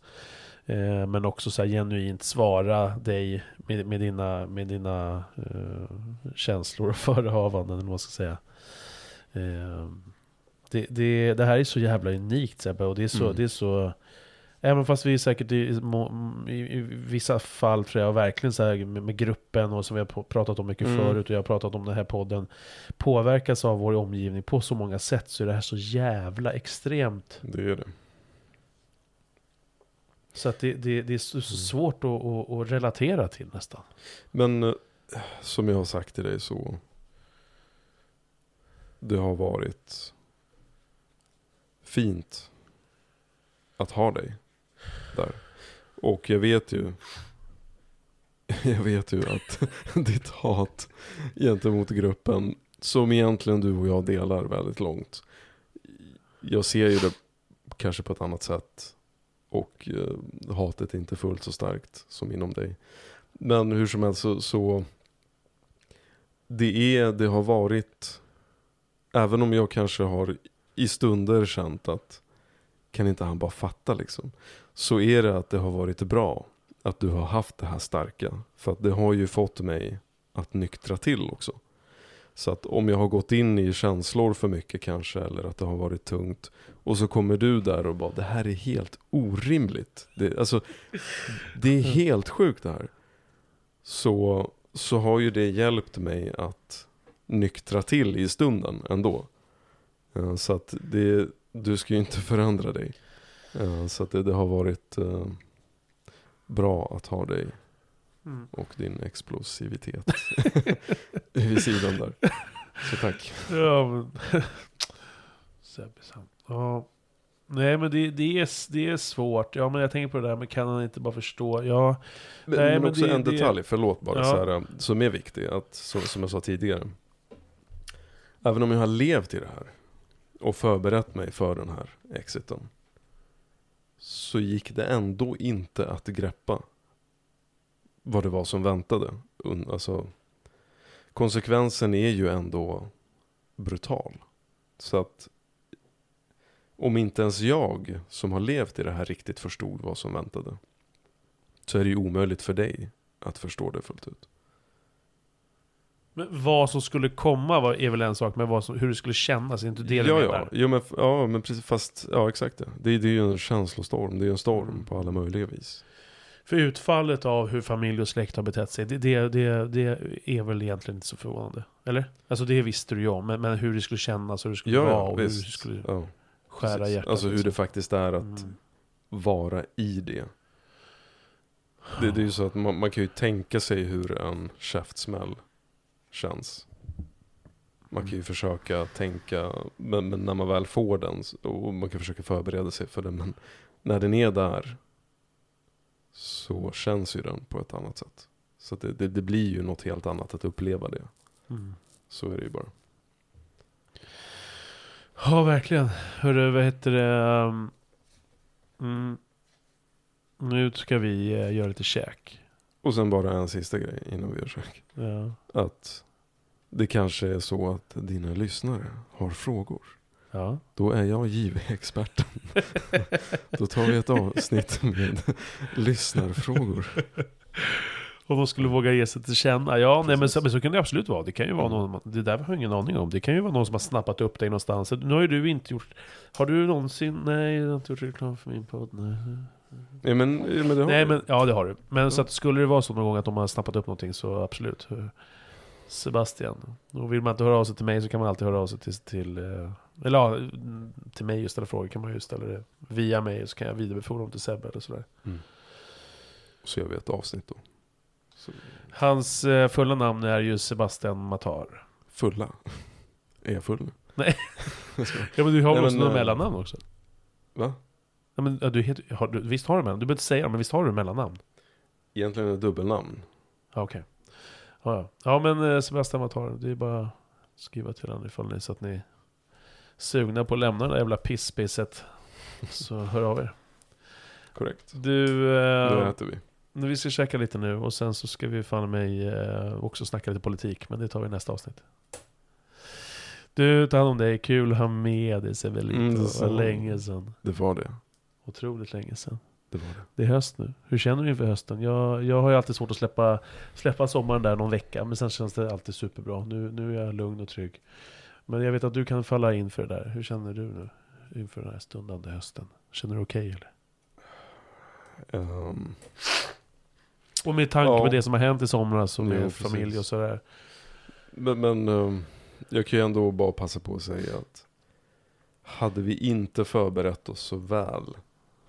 Eh, men också så här, genuint svara dig med, med dina, med dina eh, känslor och förehavanden, eller vad man ska säga. Eh, det, det, det här är så jävla unikt Sebbe, och det är så, Mm. det är så Även fast vi säkert i, i, i vissa fall tror jag verkligen så här med, med gruppen och som vi har pratat om mycket Mm. förut och jag har pratat om den här podden Påverkas av vår omgivning på så många sätt så är det här så jävla extremt Det är det. Så att det, det, det är så, så svårt att, att, att relatera till nästan Men eh, som jag har sagt till dig så. Det har varit fint att ha dig där. Och jag vet ju. Jag vet ju att ditt hat gentemot gruppen. Som egentligen du och jag delar väldigt långt. Jag ser ju det kanske på ett annat sätt. Och eh, hatet är inte fullt så starkt som inom dig. Men hur som helst så, så det, är, det har varit, även om jag kanske har i stunder känt att kan inte han bara fatta liksom. Så är det att det har varit bra att du har haft det här starka. För att det har ju fått mig att nyktra till också. Så att om jag har gått in i känslor för mycket kanske, eller att det har varit tungt. Och så kommer du där och bara, det här är helt orimligt. Det, alltså, det är helt sjukt det här. Så, så har ju det hjälpt mig att nyktra till i stunden ändå. Eh, Så att det, du ska ju inte förändra dig. Eh, så att det, det har varit eh, bra att ha dig Mm. och din explosivitet vid sidan där. Så tack. Ja, men... Ja. Nej men det, det, är, det är svårt. Ja men jag tänker på det där, men kan han inte bara förstå? Ja, Men, Nej, men men också det- en det- detalj, förlåt bara, Ja. så här, som är viktig, att, så, som jag sa tidigare. Även om jag har levt i det här och förberett mig för den här exiten. Så gick det ändå inte att greppa vad det var som väntade. Alltså, konsekvensen är ju ändå brutal. Så att om inte ens jag som har levt i det här riktigt förstod vad som väntade så är det ju omöjligt för dig att förstå det fullt ut men vad som skulle komma var, är väl en sak, men vad som, hur det skulle kännas, är inte det ja, ja. Jo, men, ja, men precis, fast, ja exakt det. Det, är- det är ju en känslostorm, det är en storm på alla möjliga vis. För utfallet av hur familj och släkt har betett sig, det, det, det, det är väl egentligen inte så förvånande? Eller? Alltså det visste du ju om, men, men hur det skulle kännas och hur det skulle Ja, vara och hur det visst. skulle Ja, skära precis. hjärtat. Alltså hur det liksom. faktiskt är att Mm. vara i det. Det, det är ju så att man, man kan ju tänka sig hur en käftsmäll känns. Man kan ju Mm. försöka tänka, men, men när man väl får den, och man kan försöka förbereda sig för den, men när den är där så känns ju den på ett annat sätt. Så det, det, det blir ju något helt annat att uppleva det. Mm. Så är det ju bara. Ja, verkligen. Hörru, vad heter det? um, Mm. Nu ska vi eh, göra lite käk. Och sen bara en sista grej innan vi gör käk. Ja. Att det kanske är så att dina lyssnare har frågor. ja. Då är jag JV-experten. Då tar vi ett avsnitt med lyssnarfrågor. Och de skulle våga ge sig till känna. Ja, nej, men, så, men så kan det absolut vara. Det kan ju vara Mm. någon, det där har jag ingen aning om. Det kan ju vara någon som har snappat upp dig någonstans. Nu har ju du inte gjort... Har du någonsin... Nej, jag har inte gjort reklam för min podd. Nej, Ja, men, men det har nej vi. men ja det har du. Men så Ja. att skulle det vara så någon gång att de har snappat upp någonting så absolut. Sebastian. Och vill man inte höra av sig till mig så kan man alltid höra av sig till... till eh, eller ja, till mig och ställa frågor kan man ju ställa det via mig. Så kan jag vidarebefordra dem till Sebbe eller sådär. Så gör vi ett avsnitt då. Så, Hans eh, fulla namn är ju Sebastian Matar. fulla. Är jag full nu? Nej. Ja men du har väl också något eh, mellannamn också? Va? Ja, men, ja, du heter, har, du, visst har du mellannamn? Du behöver inte säga men visst har du mellannamn? Egentligen är det dubbelnamn. Ja, okej. Ja, ja. ja, men eh, Sebastian Matar, det är bara att skriva till honom ifall ni så att ni är sugna på att lämna det där jävla pisspacet. Så hör av er. Korrekt. Du, eh, äter vi. nu vi ska käka lite nu och sen så ska vi fan mig eh, också snacka lite politik, men det tar vi i nästa avsnitt. Du, ta hand om dig. Kul att ha med dig Sebelito. Mm, det var länge sedan. Det var det. Otroligt länge sedan. Det var det. Det är höst nu. Hur känner du inför hösten? Jag, jag har ju alltid svårt att släppa, släppa sommaren där någon vecka, men sen känns det alltid superbra. Nu, nu är jag lugn och trygg. Men jag vet att du kan falla in för det där. Hur känner du nu inför den här stundande hösten? Känner du okej eller? Ehm, Och med tanke Ja. på det som har hänt i somras och Ja, med precis. familj och sådär. men men ehm, jag kan ju ändå bara passa på att säga att hade vi inte förberett oss så väl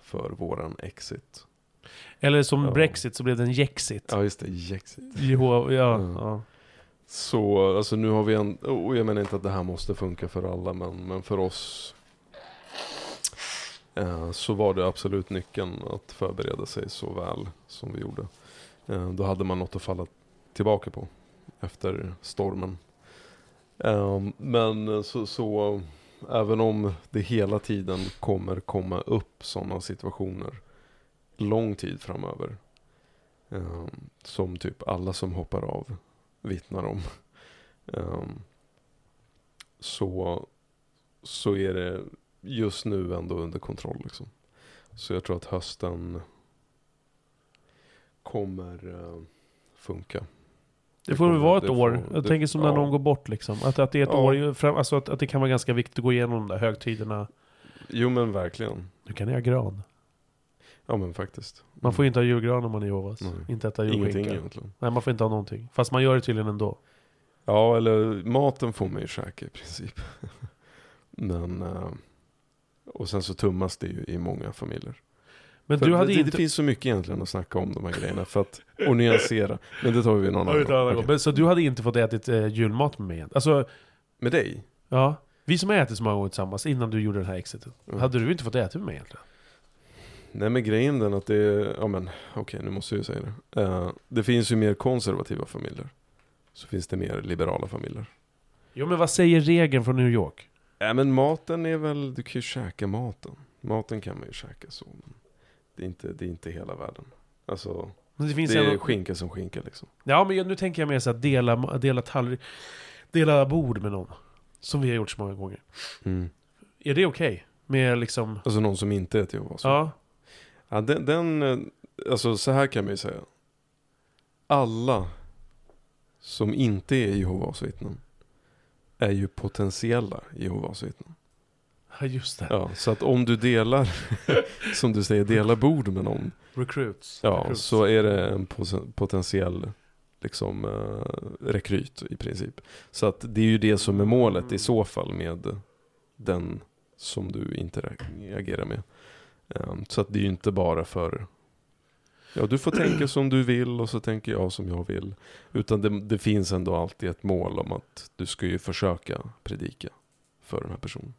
för våran exit. Eller som Ja. Brexit så blev det en Jexit. Ja just det, exit. JH, ja, Mm. ja. Så alltså nu har vi en, och jag menar inte att det här måste funka för alla men, men för oss eh, så var det absolut nyckeln att förbereda sig så väl som vi gjorde. Eh, då hade man något att falla tillbaka på efter stormen. Eh, men så, så även om det hela tiden kommer komma upp sådana situationer lång tid framöver. eh, som typ alla som hoppar av vittnar om. Ehm, så, så är det just nu ändå under kontroll. Liksom. Så jag tror att hösten kommer eh, funka. Det får väl vara ett år. får- jag det- tänker som när ja. någon går bort liksom. Att, att det är ett Ja. år, fram, alltså att, att det kan vara ganska viktigt att gå igenom de där högtiderna. Jo men verkligen. Nu kan ha gran. Ja men faktiskt. Man får ju inte ha julgran om man är Jehovas. Inte äta Ingenting julskinka. egentligen. Nej, man får inte ha någonting. Fast man gör det tydligen ändå. Ja eller maten får man ju käka i princip. men eh, Och sen så tummas det ju i många familjer. Men För du hade det, inte... det finns så mycket egentligen att snacka om de här grejerna för att, och nyansera. Men det tar vi någon annan gång. Okej. Men, så du hade inte fått ätit eh, julmat med mig än? Alltså, Med dig? ja. Vi som har ätit så många gånger tillsammans innan du gjorde den här exiten. Mm. Hade du inte fått äta med mig egentligen? Nej men grejen den att det är, ja men okej nu måste jag ju säga det. Eh, det finns ju mer konservativa familjer. Så finns det mer liberala familjer. Jo men vad säger regeln från New York? Nej men maten är väl, du kan ju käka maten. Maten kan man ju käka så. Men det, är inte, det är inte hela världen. Alltså, det finns det är ändå- skinka som skinka liksom. Ja men nu tänker jag mer så att dela, dela tallrik, dela bord med någon. Som vi har gjort så många gånger. Mm. Är det okej? Med liksom, Alltså någon som inte är Jehovas ja. Ja, den, den, eh, alltså så här kan man ju säga. Alla som inte är Jehovas vittnen är ju potentiella Jehovas vittnen. Ja just det. Ja, så att om du delar, som du säger, delar bord med någon, Recruits. ja, Recruits. så är det en potentiell liksom, eh, rekryt i princip. Så att det är ju det som är målet i så fall med den som du interagerar med. Um, så att det är ju inte bara för Ja, du får tänka som du vill och så tänker jag som jag vill. Utan det, det finns ändå alltid ett mål om att du ska ju försöka predika för den här personen.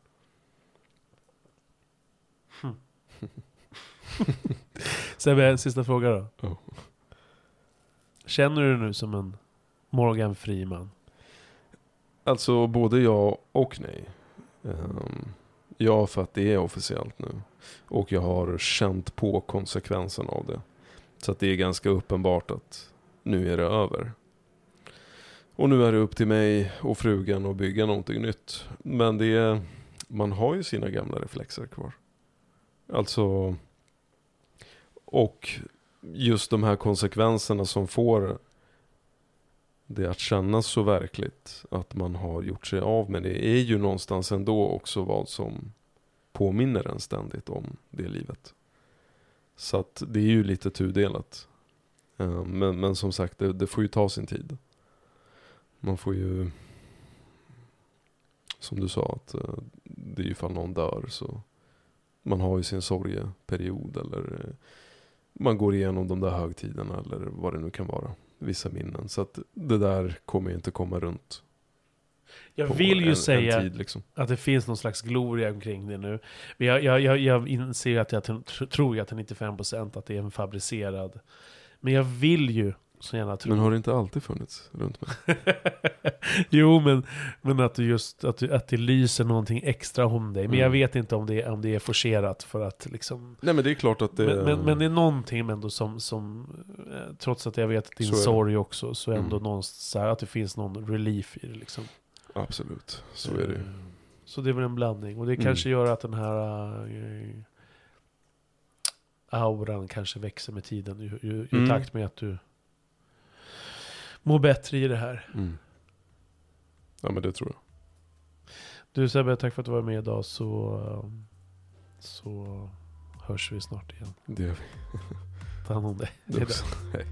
Sebbe, sista fråga då. Ja. Känner du dig nu som en Morgan Freeman? Alltså både ja och nej. Ehm, ja, för att det är officiellt nu. Och jag har känt på konsekvensen av det. Så att det är ganska uppenbart att nu är det över. Och nu är det upp till mig och frugan att bygga någonting nytt. Men det är, man har ju sina gamla reflexer kvar. Alltså, och just de här konsekvenserna som får det att kännas så verkligt att man har gjort sig av med det är ju någonstans ändå också vad som påminner en ständigt om det livet. Så att det är ju lite tudelat. Eh, men, men som sagt, det, det får ju ta sin tid. Man får ju, som du sa, att eh, det är ju ifall någon dör så man har ju sin sorgeperiod eller eh, man går igenom de där högtiderna eller vad det nu kan vara. Vissa minnen. Så att det där kommer ju inte komma runt. Jag vill ju en, säga En tid, liksom. att det finns någon slags gloria omkring det nu. Men jag, jag, jag, jag inser att jag tr- tror till 95% att det är en fabricerad. Men jag vill ju så gärna tro. Men har det inte alltid funnits runt mig? jo, men, men att, du just, att, du, att det lyser någonting extra om dig. Men Mm. jag vet inte om det, om det är forcerat för att liksom... Nej men det är klart att det... Men, men, men det är någonting ändå som, som eh, trots att jag vet din är det. sorg också, så ändå Mm. någonstans så här, att det finns någon relief i det liksom. Absolut, så är det. Eh, Så det är väl en blandning. Och det Mm. kanske gör att den här eh, auran kanske växer med tiden i Mm. takt med att du må bättre i det här. Mm. Ja men det tror jag. Du Sebbe, tack för att du var med idag så, um, så hörs vi snart igen. Det gör vi. Ta hand om dig. Du också. Hej.